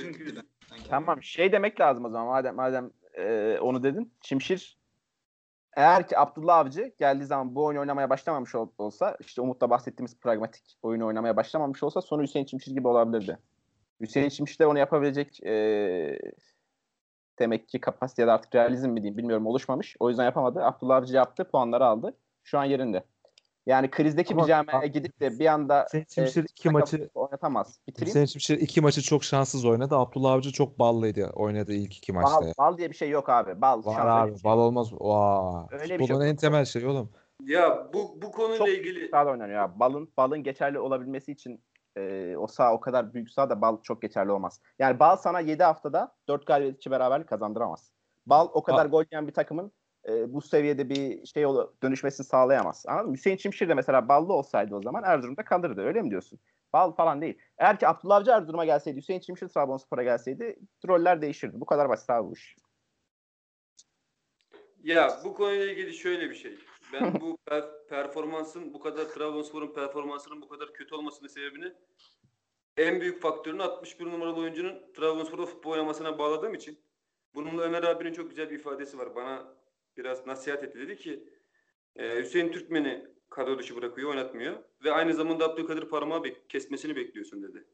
sanki. Tamam. Şey demek lazım o zaman madem madem e, onu dedin. Çimşir eğer ki Abdullah Avcı geldiği zaman bu oyunu oynamaya başlamamış ol- olsa işte Umut'la bahsettiğimiz pragmatik oyunu oynamaya başlamamış olsa sonu Hüseyin Çimşir gibi olabilirdi. Hüseyin Çimşir de onu yapabilecek e, demek ki kapasite ya da artık realizm mi diyeyim bilmiyorum oluşmamış. O yüzden yapamadı. Abdullah Avcı yaptı. Puanları aldı. Şu an yerinde. Yani krizdeki Ama- bir camiaya gidip de bir anda Hüseyin e, Çimşir iki takım maçı oynatamaz. Bitireyim. Hüseyin Çimşir iki maçı çok şanssız oynadı. Abdullah Avcı çok ballıydı oynadığı ilk iki maçta. Bal, bal diye bir şey yok abi. Bal. Var şans abi. şey. Bal olmaz. Vaa. Öyle bir şey Futbolun yok. en temel şeyi oğlum. Ya bu bu konuyla Çok ilgili sahada oynanıyor ya. Balın balın geçerli olabilmesi için e, o saha o kadar büyük sahada bal çok geçerli olmaz. Yani bal sana 7 haftada 4 galibiyet içi beraberlik kazandıramaz. Bal o kadar Ba- gol yiyen bir takımın e, bu seviyede bir şey ol- dönüşmesini sağlayamaz. Anladın mı? Hüseyin Çimşir de mesela ballı olsaydı o zaman Erzurum'da kalırdı. Öyle mi diyorsun? Bal falan değil. Eğer ki Abdullah Avcı Erzurum'a gelseydi, Hüseyin Çimşir Trabzonspor'a gelseydi roller değişirdi. Bu kadar basit abi bu iş. ya bu konuyla ilgili şöyle bir şey. Ben bu [LAUGHS] per- performansın bu kadar Trabzonspor'un performansının bu kadar kötü olmasının sebebini en büyük faktörünü 61 numaralı oyuncunun Trabzonspor'da futbol oynamasına bağladığım için bununla Ömer abinin çok güzel bir ifadesi var. Bana biraz nasihat etti. Dedi ki e, Hüseyin Türkmen'i kadro dışı bırakıyor, oynatmıyor ve aynı zamanda Abdülkadir parmağı bek- kesmesini bekliyorsun dedi.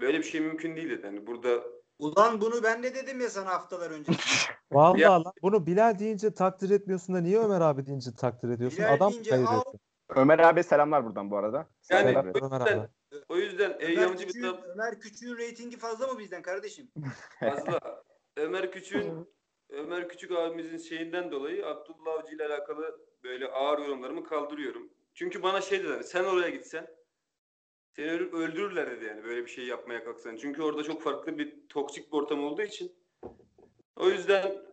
Böyle bir şey mümkün değil dedi. Yani burada Ulan bunu ben ne dedim ya sana haftalar önce. [LAUGHS] Vallahi Ya- lan bunu Bilal deyince takdir etmiyorsun da niye Ömer abi deyince takdir ediyorsun? Bilal Adam deyince al. etti. Ömer abi selamlar buradan bu arada. Yani Selam Selamlar. Ömer abi. o yüzden Ömer eyyamcı bir Trab- Ömer Küçük'ün reytingi fazla mı bizden kardeşim? Fazla. [LAUGHS] Ömer Küçük'ün Ömer Küçük abimizin şeyinden dolayı Abdullah Avcı ile alakalı böyle ağır yorumlarımı kaldırıyorum. Çünkü bana şey dediler sen oraya gitsen seni öl- öldürürler dedi yani böyle bir şey yapmaya kalksan. Çünkü orada çok farklı bir toksik bir ortam olduğu için. O yüzden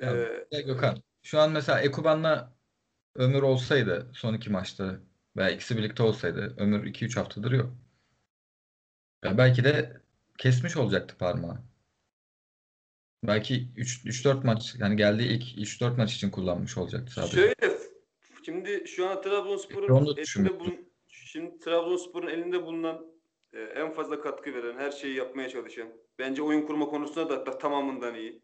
Ya, Ee, ya Gökhan, şu an mesela Ekuban'la Ömür olsaydı son iki maçta veya ikisi birlikte olsaydı Ömür 2-3 haftadır yok. Ya belki de kesmiş olacaktı parmağı. Belki 3-4 maç yani geldiği ilk 3-4 maç için kullanmış olacaktı sadece. Şöyle şimdi şu an Trabzonspor'un elinde bulun, şimdi Trabzonspor'un elinde bulunan e, en fazla katkı veren, her şeyi yapmaya çalışan, bence oyun kurma konusunda da, da tamamından iyi.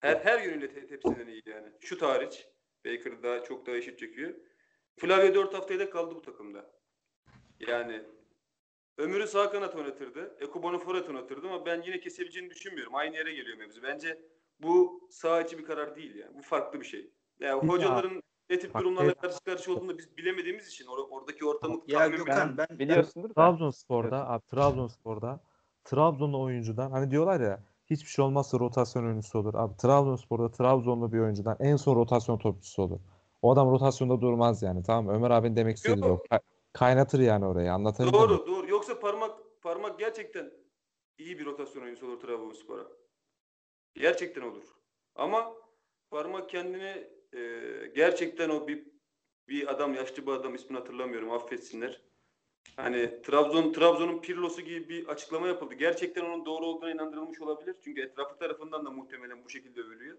Her her yönüyle te- hepsinden iyi yani. Şu hariç Baker daha çok daha eşit çekiyor. Flavio 4 haftaya da kaldı bu takımda. Yani Ömür'ü sağ kanat oynatırdı. Ekuban'ı forvet oynatırdı ama ben yine kesebileceğini düşünmüyorum. Aynı yere geliyor mevzu. Bence bu sağ içi bir karar değil yani. Bu farklı bir şey. Yani Bir hocaların ne tip durumlarla evet. karşı karşıya olduğunu biz bilemediğimiz için or- oradaki ortamı Ya tahmin Gökhan ben, ben Biliyorsundur da. Trabzonspor'da abi Trabzonspor'da Trabzonlu oyuncudan hani diyorlar ya hiçbir şey olmazsa rotasyon oyuncusu olur. Abi Trabzonspor'da Trabzonlu bir oyuncudan en son rotasyon topçusu olur. O adam rotasyonda durmaz yani tamam mı? Ömer abinin demek istediği Yok. o. Ka- Kaynatır yani orayı anlatabildim mi? Doğru doğru. Yoksa parmak parmak gerçekten iyi bir rotasyon oyuncusu olur Trabzonspor'a. Gerçekten olur. Ama parmak kendini e, gerçekten o bir bir adam yaşlı bir adam ismini hatırlamıyorum affetsinler. Hani Trabzon Trabzon'un Pirlo'su gibi bir açıklama yapıldı. Gerçekten onun doğru olduğuna inandırılmış olabilir. Çünkü etrafı tarafından da muhtemelen bu şekilde övülüyor.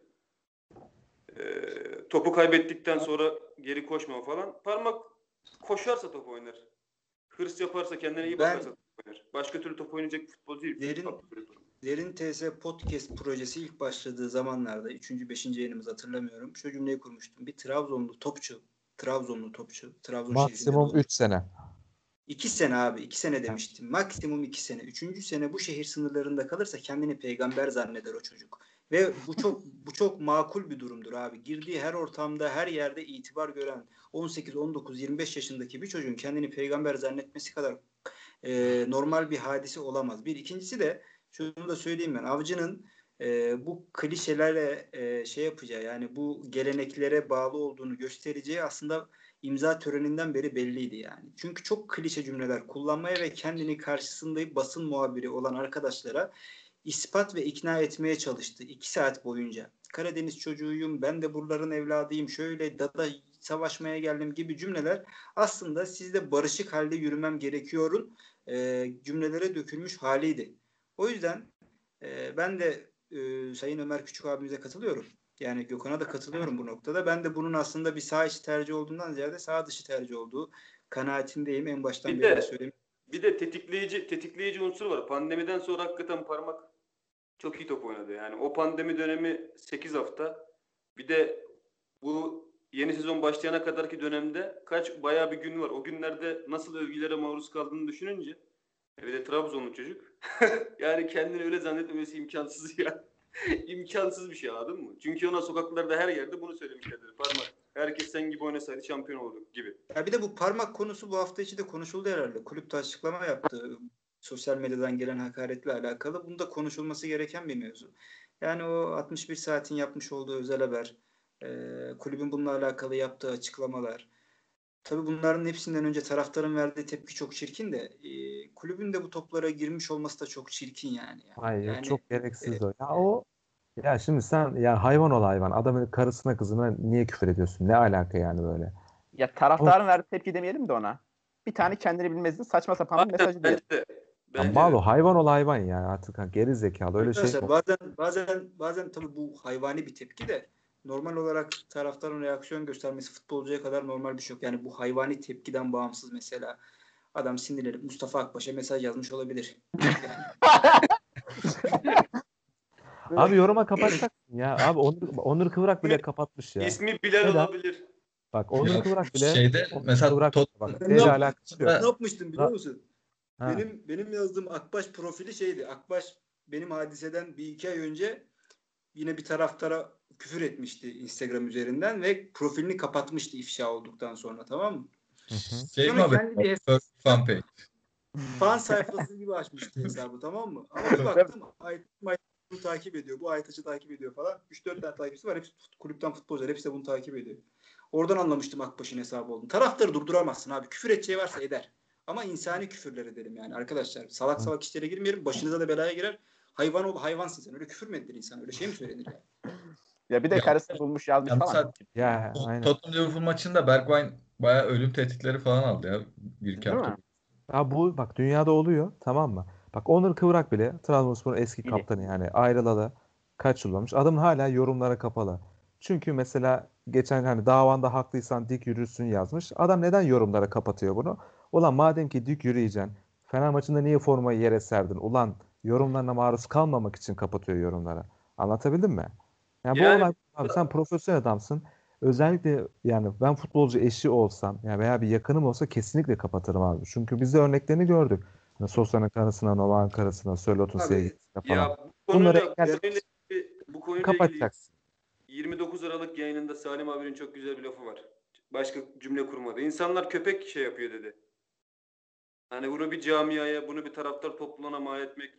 E, topu kaybettikten sonra geri koşma falan. Parmak koşarsa top oynar. Hırs yaparsa kendine iyi Ben- bakarsa top oynar. Başka türlü top oynayacak futbolcu değil. Derin- Derin TS Podcast projesi ilk başladığı zamanlarda 3. 5. yayınımız hatırlamıyorum. Şu cümleyi kurmuştum. Bir Trabzonlu topçu, Trabzonlu topçu, Trabzon Maksimum doğdu. 3 sene. 2 sene abi. 2 sene demiştim. Maksimum 2 sene. Üçüncü sene bu şehir sınırlarında kalırsa kendini peygamber zanneder o çocuk. Ve bu çok bu çok makul bir durumdur abi. Girdiği her ortamda, her yerde itibar gören 18, 19, 25 yaşındaki bir çocuğun kendini peygamber zannetmesi kadar e, normal bir hadise olamaz. Bir ikincisi de şunu da söyleyeyim ben. Avcının e, bu klişelerle e, şey yapacağı yani bu geleneklere bağlı olduğunu göstereceği aslında imza töreninden beri belliydi yani. Çünkü çok klişe cümleler kullanmaya ve kendini karşısında basın muhabiri olan arkadaşlara ispat ve ikna etmeye çalıştı iki saat boyunca. Karadeniz çocuğuyum, ben de buraların evladıyım, şöyle dada savaşmaya geldim gibi cümleler aslında sizde barışık halde yürümem gerekiyorun e, cümlelere dökülmüş haliydi. O yüzden e, ben de e, Sayın Ömer Küçük abimize katılıyorum. Yani Gökhan'a da katılıyorum bu noktada. Ben de bunun aslında bir sağ içi tercih olduğundan ziyade sağ dışı tercih olduğu kanaatindeyim. En baştan Bir beri de- söyleyeyim. Bir de tetikleyici tetikleyici unsur var. Pandemiden sonra hakikaten parmak çok iyi top oynadı. Yani o pandemi dönemi 8 hafta. Bir de bu yeni sezon başlayana kadarki dönemde kaç bayağı bir gün var. O günlerde nasıl övgülere maruz kaldığını düşününce e bir de Trabzonlu çocuk. [LAUGHS] yani kendini öyle zannetmemesi imkansız ya. [LAUGHS] imkansız bir şey anladın mı? Çünkü ona sokaklarda her yerde bunu söylemişlerdir. Parmak. Herkes sen gibi oynasaydı şampiyon olurduk gibi. Ya bir de bu parmak konusu bu hafta içi de konuşuldu herhalde. Kulüp açıklama yaptı. Sosyal medyadan gelen hakaretle alakalı. Bunda konuşulması gereken bir mevzu. Yani o 61 saatin yapmış olduğu özel haber, e, kulübün bununla alakalı yaptığı açıklamalar. Tabii bunların hepsinden önce taraftarın verdiği tepki çok çirkin de e, kulübün de bu toplara girmiş olması da çok çirkin yani. Hayır Yani, çok gereksiz e, o. Ya o ya şimdi sen ya hayvan ol hayvan. Adamın karısına kızına niye küfür ediyorsun? Ne alaka yani böyle? Ya taraftarın verdiği tepki demeyelim de ona. Bir tane kendini bilmezdi saçma sapan bir mesajı diyelim. Bence de. Ya Bence mal de. o hayvan ol hayvan ya artık ha, geri zekalı öyle şey Arkadaşlar yok. bazen bazen bazen tabii bu hayvani bir tepki de normal olarak taraftarın reaksiyon göstermesi futbolcuya kadar normal bir şey yok. Yani bu hayvani tepkiden bağımsız mesela adam sinirlenip Mustafa Akbaş'a mesaj yazmış olabilir. [LAUGHS] Abi yoruma kapatacaksın ya. Abi Onur, Onur Kıvrak bile kapatmış ya. İsmi Bilal Neden? olabilir. Bak Onur Kıvrak bile şeyde Onur mesela Kıvrak Tot- bak ne alakası yok. ne yapmıştım biliyor musun? Ha. Benim benim yazdığım Akbaş profili şeydi. Akbaş benim hadiseden bir iki ay önce yine bir taraftara küfür etmişti Instagram üzerinden ve profilini kapatmıştı ifşa olduktan sonra tamam mı? Hı hı. Şey mi bir First fan page. fan sayfası gibi açmıştı hesabı tamam mı? Ama bir baktım Aytaç bunu takip ediyor. Bu Aytaç'ı takip ediyor falan. 3-4 tane takipçisi var. Hepsi kulüpten futbolcular. Hepsi de bunu takip ediyor. Oradan anlamıştım Akbaş'ın hesabı olduğunu. Taraftarı durduramazsın abi. Küfür edeceği varsa eder. Ama insani küfürler edelim yani arkadaşlar. Salak salak işlere girmeyelim. Başınıza da belaya girer. Hayvan ol hayvansın sen. Öyle küfür mü edilir insan? Öyle şey mi söylenir yani? [LAUGHS] Ya bir de Ya- karısını bulmuş yazmış Ya falan. mesela Ya aynen. Tottenham Liverpool maçında Bergwijn bayağı ölüm tehditleri falan aldı ya. Bir iki hafta. Ya bu bak dünyada oluyor tamam mı? Bak Onur Kıvrak bile Trabzonspor'un eski kaptanı yani ayrılalı kaç yıl olmuş. Adamın hala yorumlara kapalı. Çünkü mesela geçen hani davanda haklıysan dik yürürsün yazmış. Adam neden yorumlara kapatıyor bunu? Ulan madem ki dik yürüyeceksin Fener maçında niye formayı yere serdin? Ulan yorumlarına maruz kalmamak için kapatıyor yorumlara. Anlatabildim mi? Yani bu Yani- olay abi sen profesyonel adamsın. Özellikle yani ben futbolcu eşi olsam yani veya bir yakınım olsa kesinlikle kapatırım abi. Çünkü biz de örneklerini gördük. Yani Sosa'nın karısına, Novak'ın karısına, Sörlot'un sevgilisine falan. Ya bu Bunları bu konuyla, ilgili- bu konuyla ilgili Kapatacaksın. 29 Aralık yayınında Salim abinin çok güzel bir lafı var. Başka cümle kurmadı. İnsanlar köpek şey yapıyor dedi. Hani bunu bir camiaya, bunu bir taraftar topluluğuna mal etmek.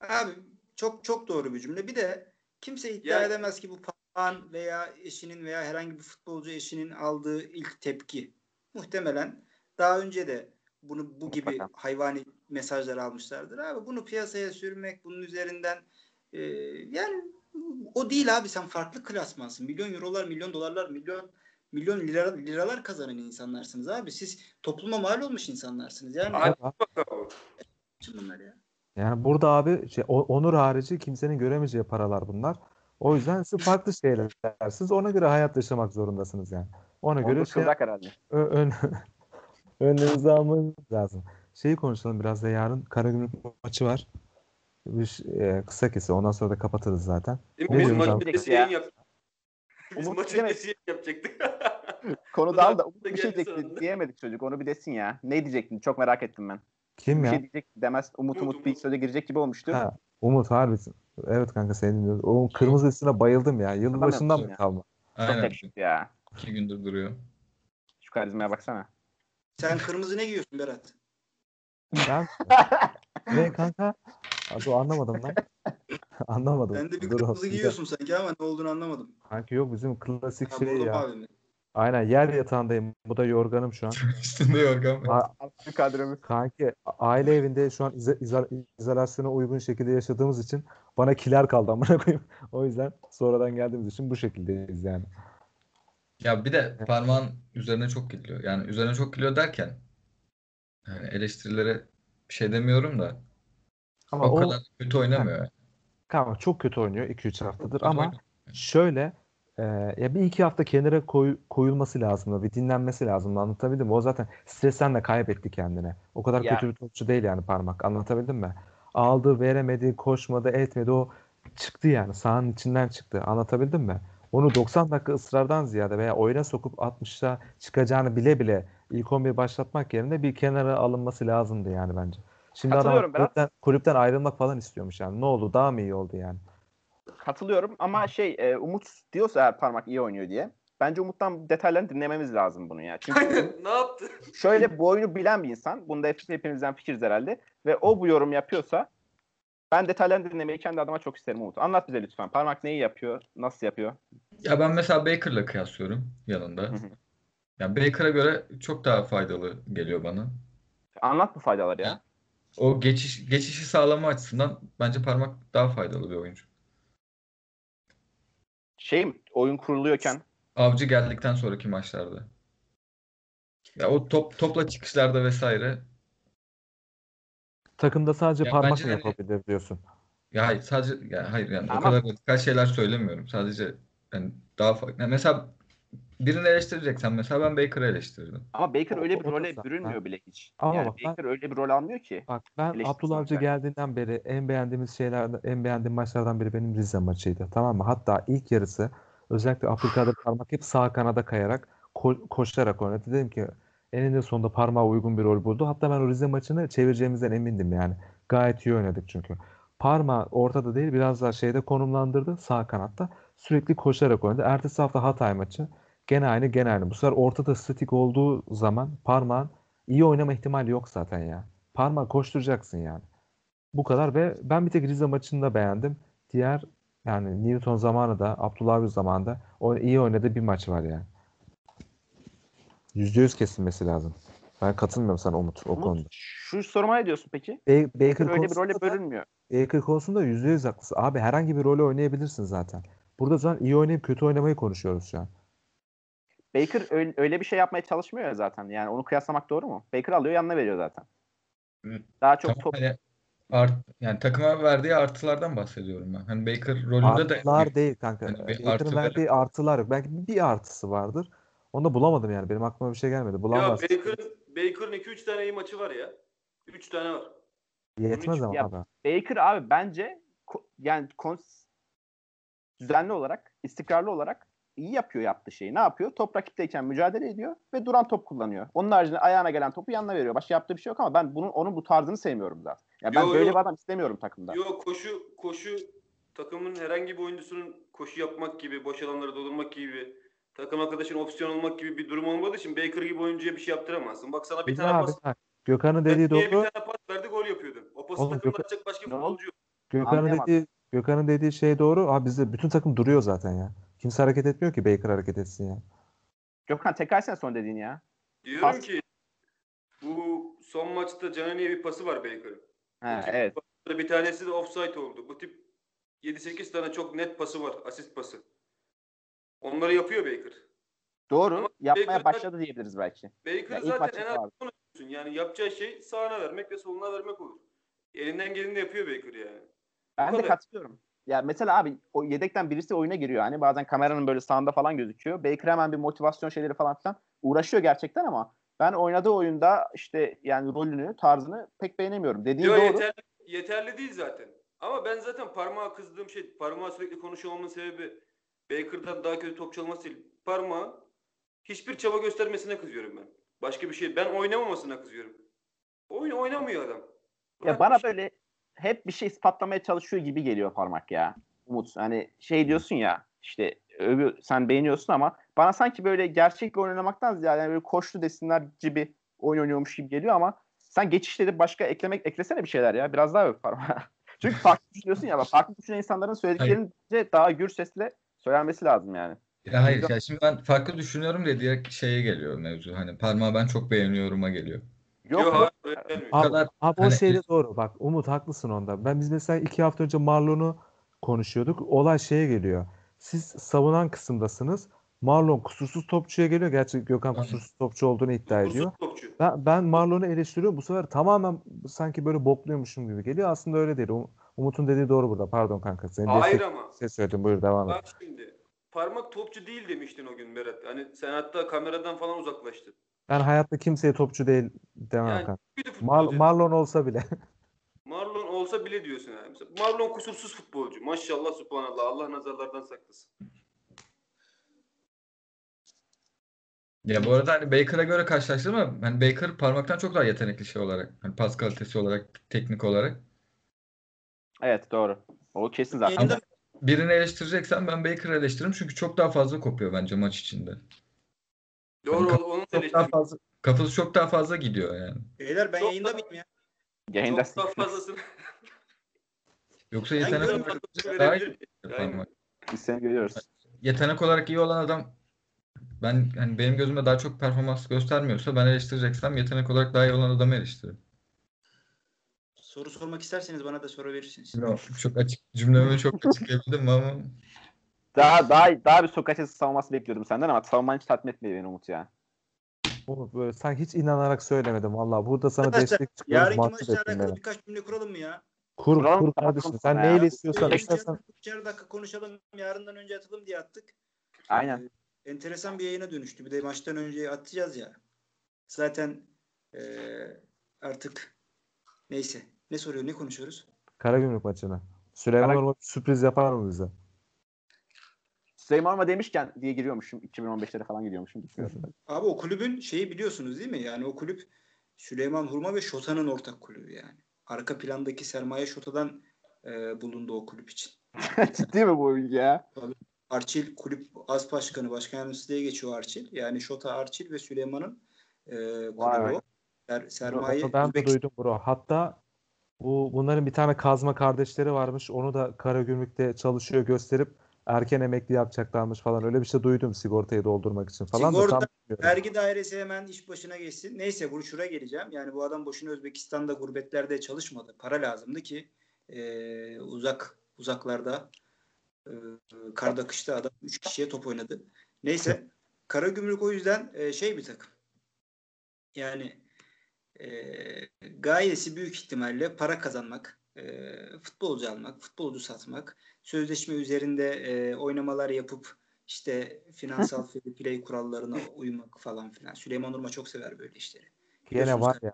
Abi çok çok doğru bir cümle. Bir de kimse iddia Yani- edemez ki bu papağan veya eşinin veya herhangi bir futbolcu eşinin aldığı ilk tepki. Muhtemelen daha önce de bunu bu gibi hayvani mesajlar almışlardır. Abi bunu piyasaya sürmek, bunun üzerinden e, yani o değil abi sen farklı klasmansın. Milyon eurolar, milyon dolarlar, milyon milyon lira, liralar kazanan insanlarsınız abi. Siz topluma mal olmuş insanlarsınız. Yani. Şimdi bunlar ya. Yani burada abi şey, onur harici kimsenin göremeyeceği paralar bunlar. O yüzden siz farklı şeyler siz ona göre hayat yaşamak zorundasınız yani. Ona göre şey herhalde. ön, [LAUGHS] önlerinizi almanız lazım. Şeyi konuşalım biraz da yarın Karagümrük maçı var. Bir, e, kısa kesi ondan sonra da kapatırız zaten. Değil Ne mi? Biz diyorsun maç abi? öncesi Ya. yayın yap. Biz Umut maç demek- yapacaktık. [LAUGHS] Konu dal da- da bir şey diyecekti sonunda. diyemedik çocuk. Onu bir desin ya. Ne diyecektin? Çok merak ettim ben. Kim bir ya? şey diyecek demez. Umut Umut, Umut bir Umut. söze girecek gibi olmuştu. Ha, Umut harbisin. Evet kanka seni dinliyoruz. O kırmızı üstüne bayıldım ya. Yılbaşından mı ya. kalma? Çok Aynen. yakışıklı ya. İki gündür duruyor. Şu karizmaya baksana. Sen kırmızı ne giyiyorsun Berat? Ben [LAUGHS] ne kanka? Abi anlamadım lan. [LAUGHS] [LAUGHS] anlamadım. Ben de bir Dur, kırmızı giyiyorsun sanki ama ne olduğunu anlamadım. Kanka yok bizim klasik Ha, şey ya. mi? Aynen yer yatağındayım. Bu da yorganım şu an. [LAUGHS] Üstünde yorgan var. A- Bir kadromiz. Kanki aile evinde şu an izo- izo- izolasyona uygun şekilde yaşadığımız için bana kiler kaldı amına koyayım. [LAUGHS] O yüzden sonradan geldiğimiz için bu şekildeyiz yani. Ya bir de parmağın üzerine çok geliyor. Yani üzerine çok geliyor derken yani eleştirilere bir şey demiyorum da Ama o o kadar kötü oynamıyor. yani. Kanka çok kötü oynuyor 2-3 haftadır ama şöyle e, ya bir iki hafta kenara koy- koyulması lazımdı. Bir dinlenmesi lazımdı. Anlatabildim mi? O zaten stresten de kaybetti kendine. O kadar Ya. kötü bir topçu değil yani parmak. Anlatabildim mi? Aldı, veremedi, koşmadı, etmedi. O çıktı yani. Sahanın içinden çıktı. Anlatabildim mi? Onu 90 dakika ısrardan ziyade veya oyuna sokup 60'ta çıkacağını bile bile ilk 11 başlatmak yerine bir kenara alınması lazımdı yani bence. Şimdi adam kulüpten, kulüpten ayrılmak falan istiyormuş yani. Ne oldu? Daha mı iyi oldu yani? Katılıyorum ama şey e, Umut diyorsa eğer parmak iyi oynuyor diye. Bence Umut'tan detaylarını dinlememiz lazım bunu ya. Çünkü Aynen. Ne yaptı? [LAUGHS] şöyle bu oyunu bilen bir insan. Bunda hep, hepimizden fikiriz herhalde. Ve o bu yorum yapıyorsa ben detaylarını dinlemeyi kendi adıma çok isterim Umut. Anlat bize lütfen. Parmak neyi yapıyor? Nasıl yapıyor? Ya ben mesela Baker'la kıyaslıyorum yanında. Yani Baker'a göre çok daha faydalı geliyor bana. Anlat bu faydaları ya. O geçiş geçişi sağlama açısından bence parmak daha faydalı bir oyuncu. Şey mi? Oyun kuruluyorken Avcı geldikten sonraki maçlarda. Ya o top topla çıkışlarda vesaire. Takımda sadece Ya parmak bence mı hani- yapabilir diyorsun? Ya hayır sadece ya hayır yani o Ama- kadar radikal şeyler söylemiyorum. Sadece yani daha farklı. Yani mesela birini eleştireceksen mesela ben Baker'ı eleştirirdim. ama Baker O- öyle o- bir o role zaten. bürünmüyor bile hiç. Ama yani bak ben- Baker öyle bir rol almıyor ki. Bak ben Abdullah Avcı geldiğinden beri en beğendiğimiz şeylerden en beğendiğim maçlardan biri benim Rize maçıydı. Tamam mı? Hatta ilk yarısı özellikle Abdülkadir Parmak hep sağ kanada kayarak ko- koşarak oynadı. Dedim ki eninde sonunda parmağa uygun bir rol buldu. Hatta ben o Rize maçını çevireceğimizden emindim yani. Gayet iyi oynadık çünkü. Parma ortada değil biraz daha şeyde konumlandırdı sağ kanatta. Sürekli koşarak oynadı. Ertesi hafta Hatay maçı gene aynı gene aynı. Bu sefer ortada statik olduğu zaman parmağın iyi oynama ihtimali yok zaten ya. Parmağı koşturacaksın yani. Bu kadar ve ben bir tek Rize maçını da beğendim. Diğer yani Newton zamanı da Abdullah Avcı zamanında o iyi oynadığı bir maç var yani. %100 kesilmesi lazım. Ben katılmıyorum sana Umut o Umut, konuda. şu soruma ne diyorsun peki? Ba- Baker öyle bir role bürünmüyor. Baker konusunda %100 haklısın. Abi herhangi bir rolü oynayabilirsin zaten. Burada zaten iyi oynayıp kötü oynamayı konuşuyoruz şu an. Baker öyle, öyle bir şey yapmaya çalışmıyor ya zaten. Yani onu kıyaslamak doğru mu? Baker alıyor yanına veriyor zaten. Evet. Daha çok top hani art, yani takıma verdiği artılardan bahsediyorum ben. Hani Baker rolünde de Artılar değil kanka. Bir Baker'ın artı verdiği artılar yok. Belki bir artısı vardır. Onu da bulamadım yani. Benim aklıma bir şey gelmedi. Ya Bulamaz. Baker'ın Baker'ın 2-3 tane iyi maçı var ya. 3 tane var. Yetmez ama Ya- abi. Baker abi bence ko- yani kons- düzenli olarak, istikrarlı olarak iyi yapıyor yaptığı şeyi. Ne yapıyor? Top rakipteyken mücadele ediyor ve duran top kullanıyor. Onun haricinde ayağına gelen topu yanına veriyor. Başka yaptığı bir şey yok ama ben bunun onun bu tarzını sevmiyorum zaten. Ya ben Yo, böyle yo. bir adam istemiyorum takımda. Yok koşu koşu takımın herhangi bir oyuncusunun koşu yapmak gibi, boş alanları doldurmak gibi, takım arkadaşın opsiyon olmak gibi bir durum olmadığı için Baker gibi oyuncuya bir şey yaptıramazsın. Bak sana bir Bir tane abi pas bak, Gökhan'ın dediği doğru. bir tane pas verdi gol yapıyordun. O pası Oğlum, takımda atacak başka futbolcu yok. Gökhan'ın dediği Gökhan'ın dediği şey doğru. Abi bizde bütün takım duruyor zaten ya. Kimse hareket etmiyor ki Baker hareket etsin ya. Gökhan tekrar sen son dediğin ya. Diyorum Pas. ki bu son maçta Canani'ye bir pası var Baker'ın. Tip evet. Bir tanesi de offside oldu. Bu tip 7-8 tane çok net pası var. Asist pası. Onları yapıyor Baker. Doğru. Ama Yapmaya Baker- başladı diyebiliriz belki. Baker Ya ilk zaten en az bunu. Yani yapacağı şey sağına vermek ve soluna vermek olur. Elinden geleni yapıyor Baker yani. Ben de katılıyorum. Ya mesela abi o yedekten birisi oyuna giriyor. Hani bazen kameranın böyle sağında falan gözüküyor. Baker hemen bir motivasyon şeyleri falan filan uğraşıyor gerçekten ama ben oynadığı oyunda işte yani rolünü, tarzını pek beğenemiyorum. Dediğin Yo, doğru. yeterli, yeterli değil zaten. Ama ben zaten parmağa kızdığım şey, parmağa sürekli konuşuyor olmamın sebebi Baker'dan daha kötü topçu olması değil. Parmağa hiçbir çaba göstermesine kızıyorum ben. Başka bir şey. Ben oynamamasına kızıyorum. Oyun oynamıyor adam. Ya Bırak bana bir şey- böyle hep bir şey ispatlamaya çalışıyor gibi geliyor parmak ya. Umut hani şey diyorsun ya işte övü, sen beğeniyorsun ama bana sanki böyle gerçek bir oynamaktan ziyade yani böyle koştu desinler gibi oyun oynuyormuş gibi geliyor ama sen geçişleri başka eklemek eklesene bir şeyler ya. Biraz daha öv parmağı. [LAUGHS] Çünkü farklı düşünüyorsun ya. Farklı düşünen insanların söylediklerini bence daha gür sesle söylenmesi lazım yani. Ya hayır ya şimdi ben farklı düşünüyorum diye direkt şeye geliyor mevzu. Hani parmağı ben çok beğeniyorum'a geliyor. Yok, Yo, yok. gelmiyor. Abi, kadar abi o hani- şeyde doğru. Bak Umut haklısın onda. Ben biz mesela iki hafta önce Marlon'u konuşuyorduk. Olay şeye geliyor. Siz savunan kısımdasınız. Marlon kusursuz topçuya geliyor. Gerçi Gökhan kusursuz topçu olduğunu iddia ediyor. Topçu. Ben, ben Marlon'u eleştiriyorum. Bu sefer tamamen sanki böyle bokluyormuşum gibi geliyor. Aslında öyle değil. Um- Umut'un dediği doğru burada. Pardon kanka. Senin Hayır destek ama. şey söyledim. Buyur devam et. Bak şimdi. Parmak topçu değil demiştin o gün Berat. Hani sen hatta kameradan falan uzaklaştın. Ben hayatta kimseye topçu değil demem Yani kanka. Mar-. Marlon olsa bile. [LAUGHS] Marlon olsa bile diyorsun yani. Mesela Marlon kusursuz futbolcu. Maşallah subhanallah. Allah nazarlardan saklasın. Ya bu arada hani Baker'a göre karşılaştırma hani Baker parmaktan çok daha yetenekli şey olarak. Hani pas kalitesi olarak, teknik olarak. Evet doğru. O kesin zaten. Yayında Birini eleştireceksen ben Baker'ı eleştiririm çünkü çok daha fazla kopuyor bence maç içinde. Doğru Hani onu Çok daha fazla kafası çok daha fazla gidiyor yani. Beyler ben Çok yayında da- mıyım ya? Yayında Çok daha fazlasını Yoksa yetenek olarak daha iyi biz seni görüyoruz. Yetenek olarak iyi olan adam ben hani benim gözümde daha çok performans göstermiyorsa ben eleştireceksem yetenek olarak daha iyi olan adamı eleştiririm. Soru sormak isterseniz bana da sorabilirsiniz. Bilmiyorum, çok açık cümlemi çok [LAUGHS] açıklayabildim ama Daha daha daha bir Sokrates savunması bekliyordum senden ama savunman hiç tatmin etmedi beni Umut ya. Umut böyle sanki hiç inanarak söylemedim. Valla burada sana Arkadaşlar, destek çıkıyoruz. Yarınki maçla alakalı beni. birkaç cümle kuralım mı ya? Kur, Kuralım, kur kardeşim. Sen ya. neyle istiyorsan istersen. ikişer dakika konuşalım. Yarından önce atalım diye attık. Aynen. Ee, enteresan bir yayına dönüştü. Bir de maçtan önce atacağız ya. Zaten ee, artık neyse. Ne soruyor? Ne konuşuyoruz? Karagümrük maçına. Süleyman Kara- sürpriz yapar mı bize? Süleyman demişken diye giriyormuşum. 2015'lere falan gidiyormuşum. Abi o kulübün şeyi biliyorsunuz değil mi? Yani o kulüp Süleyman Hurma ve Şota'nın ortak kulübü yani. Arka plandaki sermaye Şota'dan ee, bulundu o kulüp için. [LAUGHS] Ciddi mi bu bilgi ya? Arçil kulüp az başkanı, başkan yardımcısı diye geçiyor Arçil. Yani Şota Arçil ve Süleyman'ın e, kulübü. Ser, sermaye Onu ben de Özbek- duydum bro. Hatta bu bunların bir tane kazma kardeşleri varmış. Onu da Karagümrük'te çalışıyor gösterip erken emekli yapacaklarmış falan. Öyle bir şey duydum sigortayı doldurmak için falan da Sigorta- tam bilmiyorum. Vergi dairesi hemen iş başına geçsin. Neyse bu geleceğim. Yani bu adam boşuna Özbekistan'da gurbetlerde çalışmadı. Para lazımdı ki e, uzak uzaklarda Ee, karda kışta adam 3 kişiye top oynadı. Neyse [LAUGHS] Karagümrük o yüzden e, şey bir takım. Yani e, gayesi büyük ihtimalle para kazanmak, e, futbolcu almak, futbolcu satmak, sözleşme üzerinde e, oynamalar yapıp işte finansal [LAUGHS] fair play kurallarına uymak falan filan. Süleyman Urma çok sever böyle işleri. Gene var ya.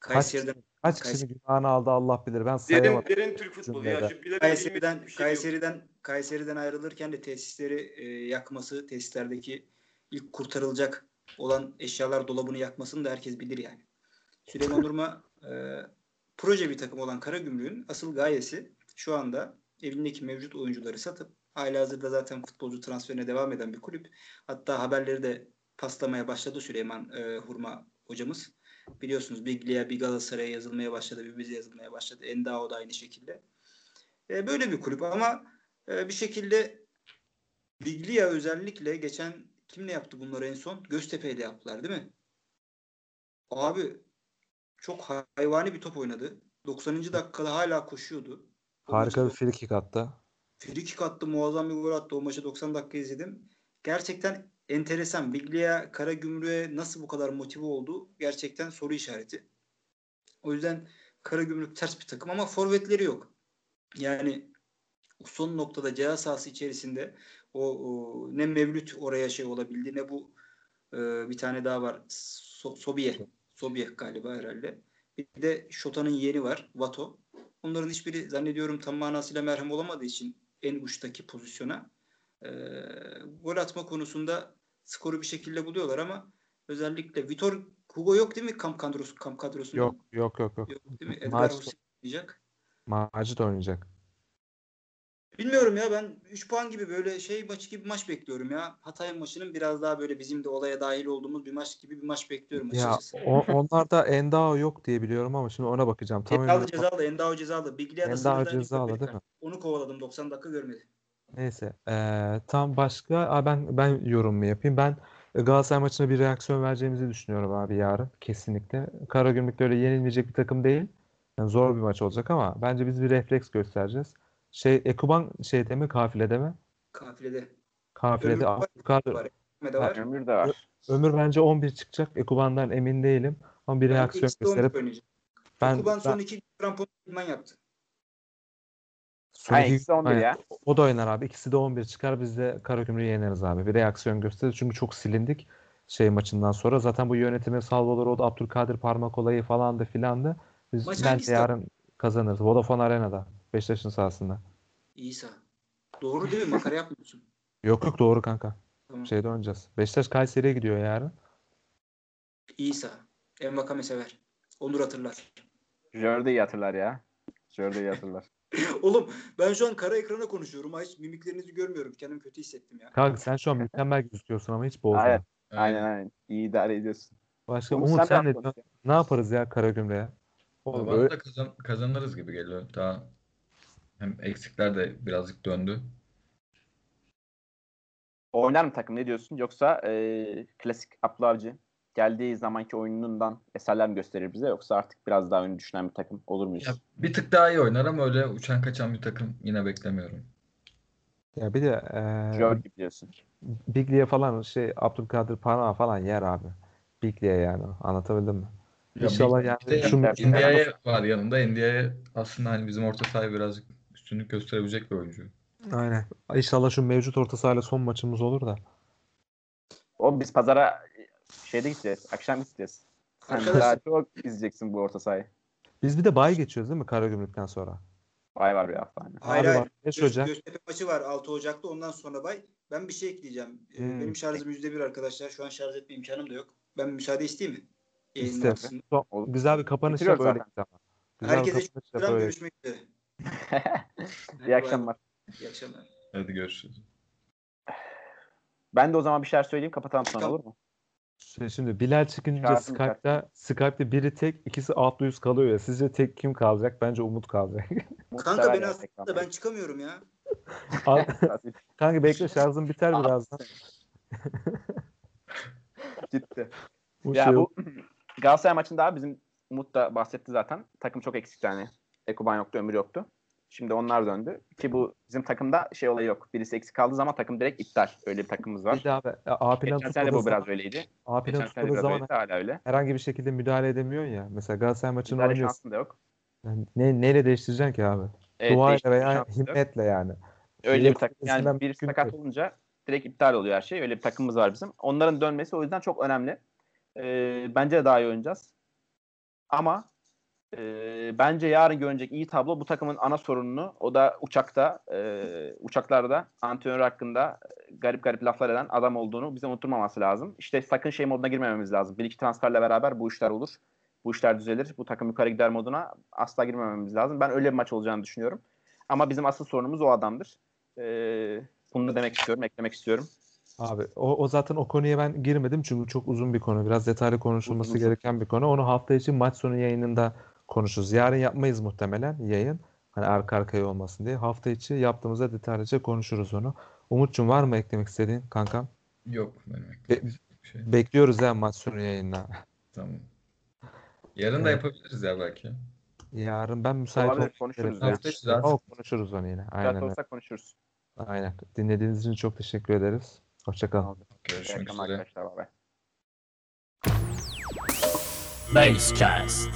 Kayseri'den Kaç Kayseri- kişinin günahını aldı Allah bilir. Ben Derin, sayamadım. derin Türk futbolu ya. Kayseri'den şey yok. Kayseri'den Kayseri'den ayrılırken de tesisleri e, yakması, tesislerdeki ilk kurtarılacak olan eşyalar dolabını yakmasını da herkes bilir yani. Süleyman Urma e, proje bir takım olan Karagümrük'ün asıl gayesi şu anda elindeki mevcut oyuncuları satıp halihazırda zaten futbolcu transferine devam eden bir kulüp. Hatta haberleri de paslamaya başladı Süleyman e, Hurma hocamız. Biliyorsunuz Biglia bir Galatasaray'a yazılmaya başladı, bir bize yazılmaya başladı. Endao da aynı şekilde. E, böyle bir kulüp ama e, bir şekilde Biglia özellikle geçen kimle yaptı bunları en son? Göztepe ile yaptılar değil mi? Abi çok hayvani bir top oynadı. 90. dakikada hala koşuyordu. O Harika bir maçı- free kick attı. Free kick attı, muazzam bir gol attı. O maçı 90 dakika izledim. Gerçekten enteresan. Biglia Karagümrük'e nasıl bu kadar motive oldu? Gerçekten soru işareti. O yüzden Karagümrük ters bir takım ama forvetleri yok. Yani son noktada ceza sahası içerisinde o, o ne Mevlüt oraya şey olabildi ne bu e, bir tane daha var. So, Sobiye. Sobiye galiba herhalde. Bir de Şota'nın yeğeni var. Vato. Onların hiçbiri zannediyorum tam manasıyla merhem olamadığı için en uçtaki pozisyona e, gol atma konusunda skoru bir şekilde buluyorlar ama özellikle Vitor Hugo yok değil mi kamp kadrosu kamp kadrosunda? Yok yok yok yok. Yok değil mi? Edgar Hussein oynayacak. Macit oynayacak. Bilmiyorum ya ben 3 puan gibi böyle şey maçı gibi maç bekliyorum ya. Hatay maçının biraz daha böyle bizim de olaya dahil olduğumuz bir maç gibi bir maç bekliyorum Ya açıkçası. o, onlarda Endao yok diye biliyorum ama şimdi ona bakacağım. Tam Cezalı cezalı, Endao cezalı. Da Endao cezalı değil mi? Onu kovaladım 90 dakika görmedi. Neyse. eee, tam başka Aa, ben ben yorum mu yapayım? Ben Galatasaray maçına bir reaksiyon vereceğimizi düşünüyorum abi yarın. Kesinlikle. Karagümrük öyle yenilmeyecek bir takım değil. Yani zor bir maç olacak ama bence biz bir refleks göstereceğiz. Şey Ekuban şeyde mi kafilede mi? Kafilede. Kafilede Ömür var, Abdülkadir. var. Ekme de var. Ömür de var. Ömür bence 11 çıkacak. Ekuban'dan emin değilim. Ama bir reaksiyon ikisi de 11 gösterip oynayacak. ben, Kuban ben son iki krampon idman yaptı. son iki- ikisi 11 Aynen. ya. O da oynar abi. İkisi de 11 çıkar. Biz de Karagümrük'ü yeneriz abi. Bir reaksiyon gösterir. Çünkü çok silindik şey maçından sonra. Zaten bu yönetime Salvador Oda, Abdülkadir parmak olayı falan da filan da biz Maç bence yarın kazanırız. Vodafone Arena'da. Beşiktaş'ın sahasında. İsa. Doğru değil mi? Makara yapmıyorsun. [LAUGHS] Yok yok doğru kanka. Tamam. Şeyde oynayacağız. Beşiktaş Kayseri'ye gidiyor yarın. İsa. Envakame sever. Onur hatırlar. Jordi'yi hatırlar ya. Jordi'yi hatırlar. [LAUGHS] Oğlum ben şu an kara ekrana konuşuyorum. Hiç mimiklerinizi görmüyorum. Kendimi kötü hissettim ya. Kanka sen şu an mükemmel gözüküyorsun ama hiç bozma. Evet. Aynen aynen. İyi idare ediyorsun. Başka Umut, Umut sen sen ne ne yaparız ya Karagümrük'e? Oğlum öyle- da kazan, kazanırız gibi geliyor. Daha hem eksikler de birazcık döndü. Oynar mı takım ne diyorsun? Yoksa e, klasik Abdullah Avcı geldiği zamanki oyunundan eserler mi gösterir bize? Yoksa artık biraz daha oyunu düşünen bir takım olur muyuz? Ya bir tık daha iyi oynar ama öyle uçan kaçan bir takım yine beklemiyorum. Ya bir de gibi diyorsun. Biglia falan şey Abdülkadir parmağı falan yer abi. Biglia yani. Anlatabildim mi? Ya İnşallah bir- yani bir de şu Ndiaye var yanında. Ndiaye aslında hani bizim orta sahaya birazcık üstünlük gösterebilecek bir oyuncu. Aynen. İnşallah şu mevcut orta sahayla son maçımız olur da. O biz pazara şeyde gideceğiz. Akşam gideceğiz. Sen Arkadaşlar- daha [LAUGHS] çok izleyeceksin bu orta sahayı. Biz bir de bay geçiyoruz değil mi Karagümrük'ten sonra? Vay var bir hafta. hani. Hayır Abi hayır. bak, beş Göz- Ocak. Göztepe maçı var 6 Ocak'ta ondan sonra bay. Ben bir şey ekleyeceğim. Ee, Hmm. Benim şarjım %1 arkadaşlar. Şu an şarj etme imkanım da yok. Ben müsaade isteyeyim mi? Olur. güzel bir kapanış yap öyle. Güzel Herkese görüşmek üzere. İyi akşamlar. İyi akşamlar. Hadi görüşürüz. Ben de o zaman bir şeyler söyleyeyim kapatalım sonra olur mu? Şimdi, şimdi Bilal çıkınca Şarjım Skype'da Skype'de biri tek, ikisi altlı yüz kalıyor ya. Sizce tek kim kalacak? Bence Umut kalacak. Kanka ben aslında ben çıkamıyorum ya. [LAUGHS] Kanka bekle şarjım biter birazdan. Gitti. Bu Ya şey bu Galatasaray maçında abi bizim Umut da bahsetti zaten. Takım çok eksik yani. Ekuban yoktu, Ömür yoktu. Şimdi onlar döndü. Ki bu bizim takımda şey olayı yok. Birisi eksik kaldığı zaman takım direkt iptal. Öyle bir takımımız var. Bir de abi A plan Geçen sene bu biraz zaman, öyleydi. A plan tutmadığı biraz zaman öyleydi. Hala öyle. herhangi bir şekilde müdahale edemiyorsun ya. Mesela Galatasaray maçını Müdahale oynuyorsun. da yok. Yani ne, neyle değiştireceksin ki abi? Evet, Duayla veya yok. himmetle yani. Öyle Yine bir takım. Yani mümkün sakat olunca direkt iptal oluyor her şey. Öyle bir takımımız var bizim. Onların dönmesi o yüzden çok önemli. Ee, bence de daha iyi oynayacağız. Ama e, bence yarın görünecek iyi tablo bu takımın ana sorununu o da uçakta e, uçaklarda antrenör hakkında garip garip laflar eden adam olduğunu bize unutturmaması lazım. İşte sakın şey moduna girmememiz lazım. Bir iki transferle beraber bu işler olur. Bu işler düzelir. Bu takım yukarı gider moduna asla girmememiz lazım. Ben öyle bir maç olacağını düşünüyorum. Ama bizim asıl sorunumuz o adamdır. Ee, bunu da demek istiyorum, eklemek istiyorum. Abi o, o zaten o konuya ben girmedim çünkü çok uzun bir konu. Biraz detaylı konuşulması uzun. gereken bir konu. Onu hafta için maç sonu yayınında konuşuruz. Yarın yapmayız muhtemelen yayın. Hani arka arkaya olmasın diye. Hafta içi yaptığımızda detaylıca konuşuruz onu. Umut'cum var mı eklemek istediğin kankam? Yok benim Be- şey. Bekliyoruz ya maç sonu yayınına. Tamam. Yarın da yapabiliriz ya belki. Yarın ben müsait Olabilir, konuşuruz. Hafta içi zaten. Konuşuruz onu yine. Aynen öyle. olsak konuşuruz. Aynen. Dinlediğiniz için çok teşekkür ederiz. Hoşçakalın. Görüşmek üzere. arkadaşlar. Bay bay. Basecast.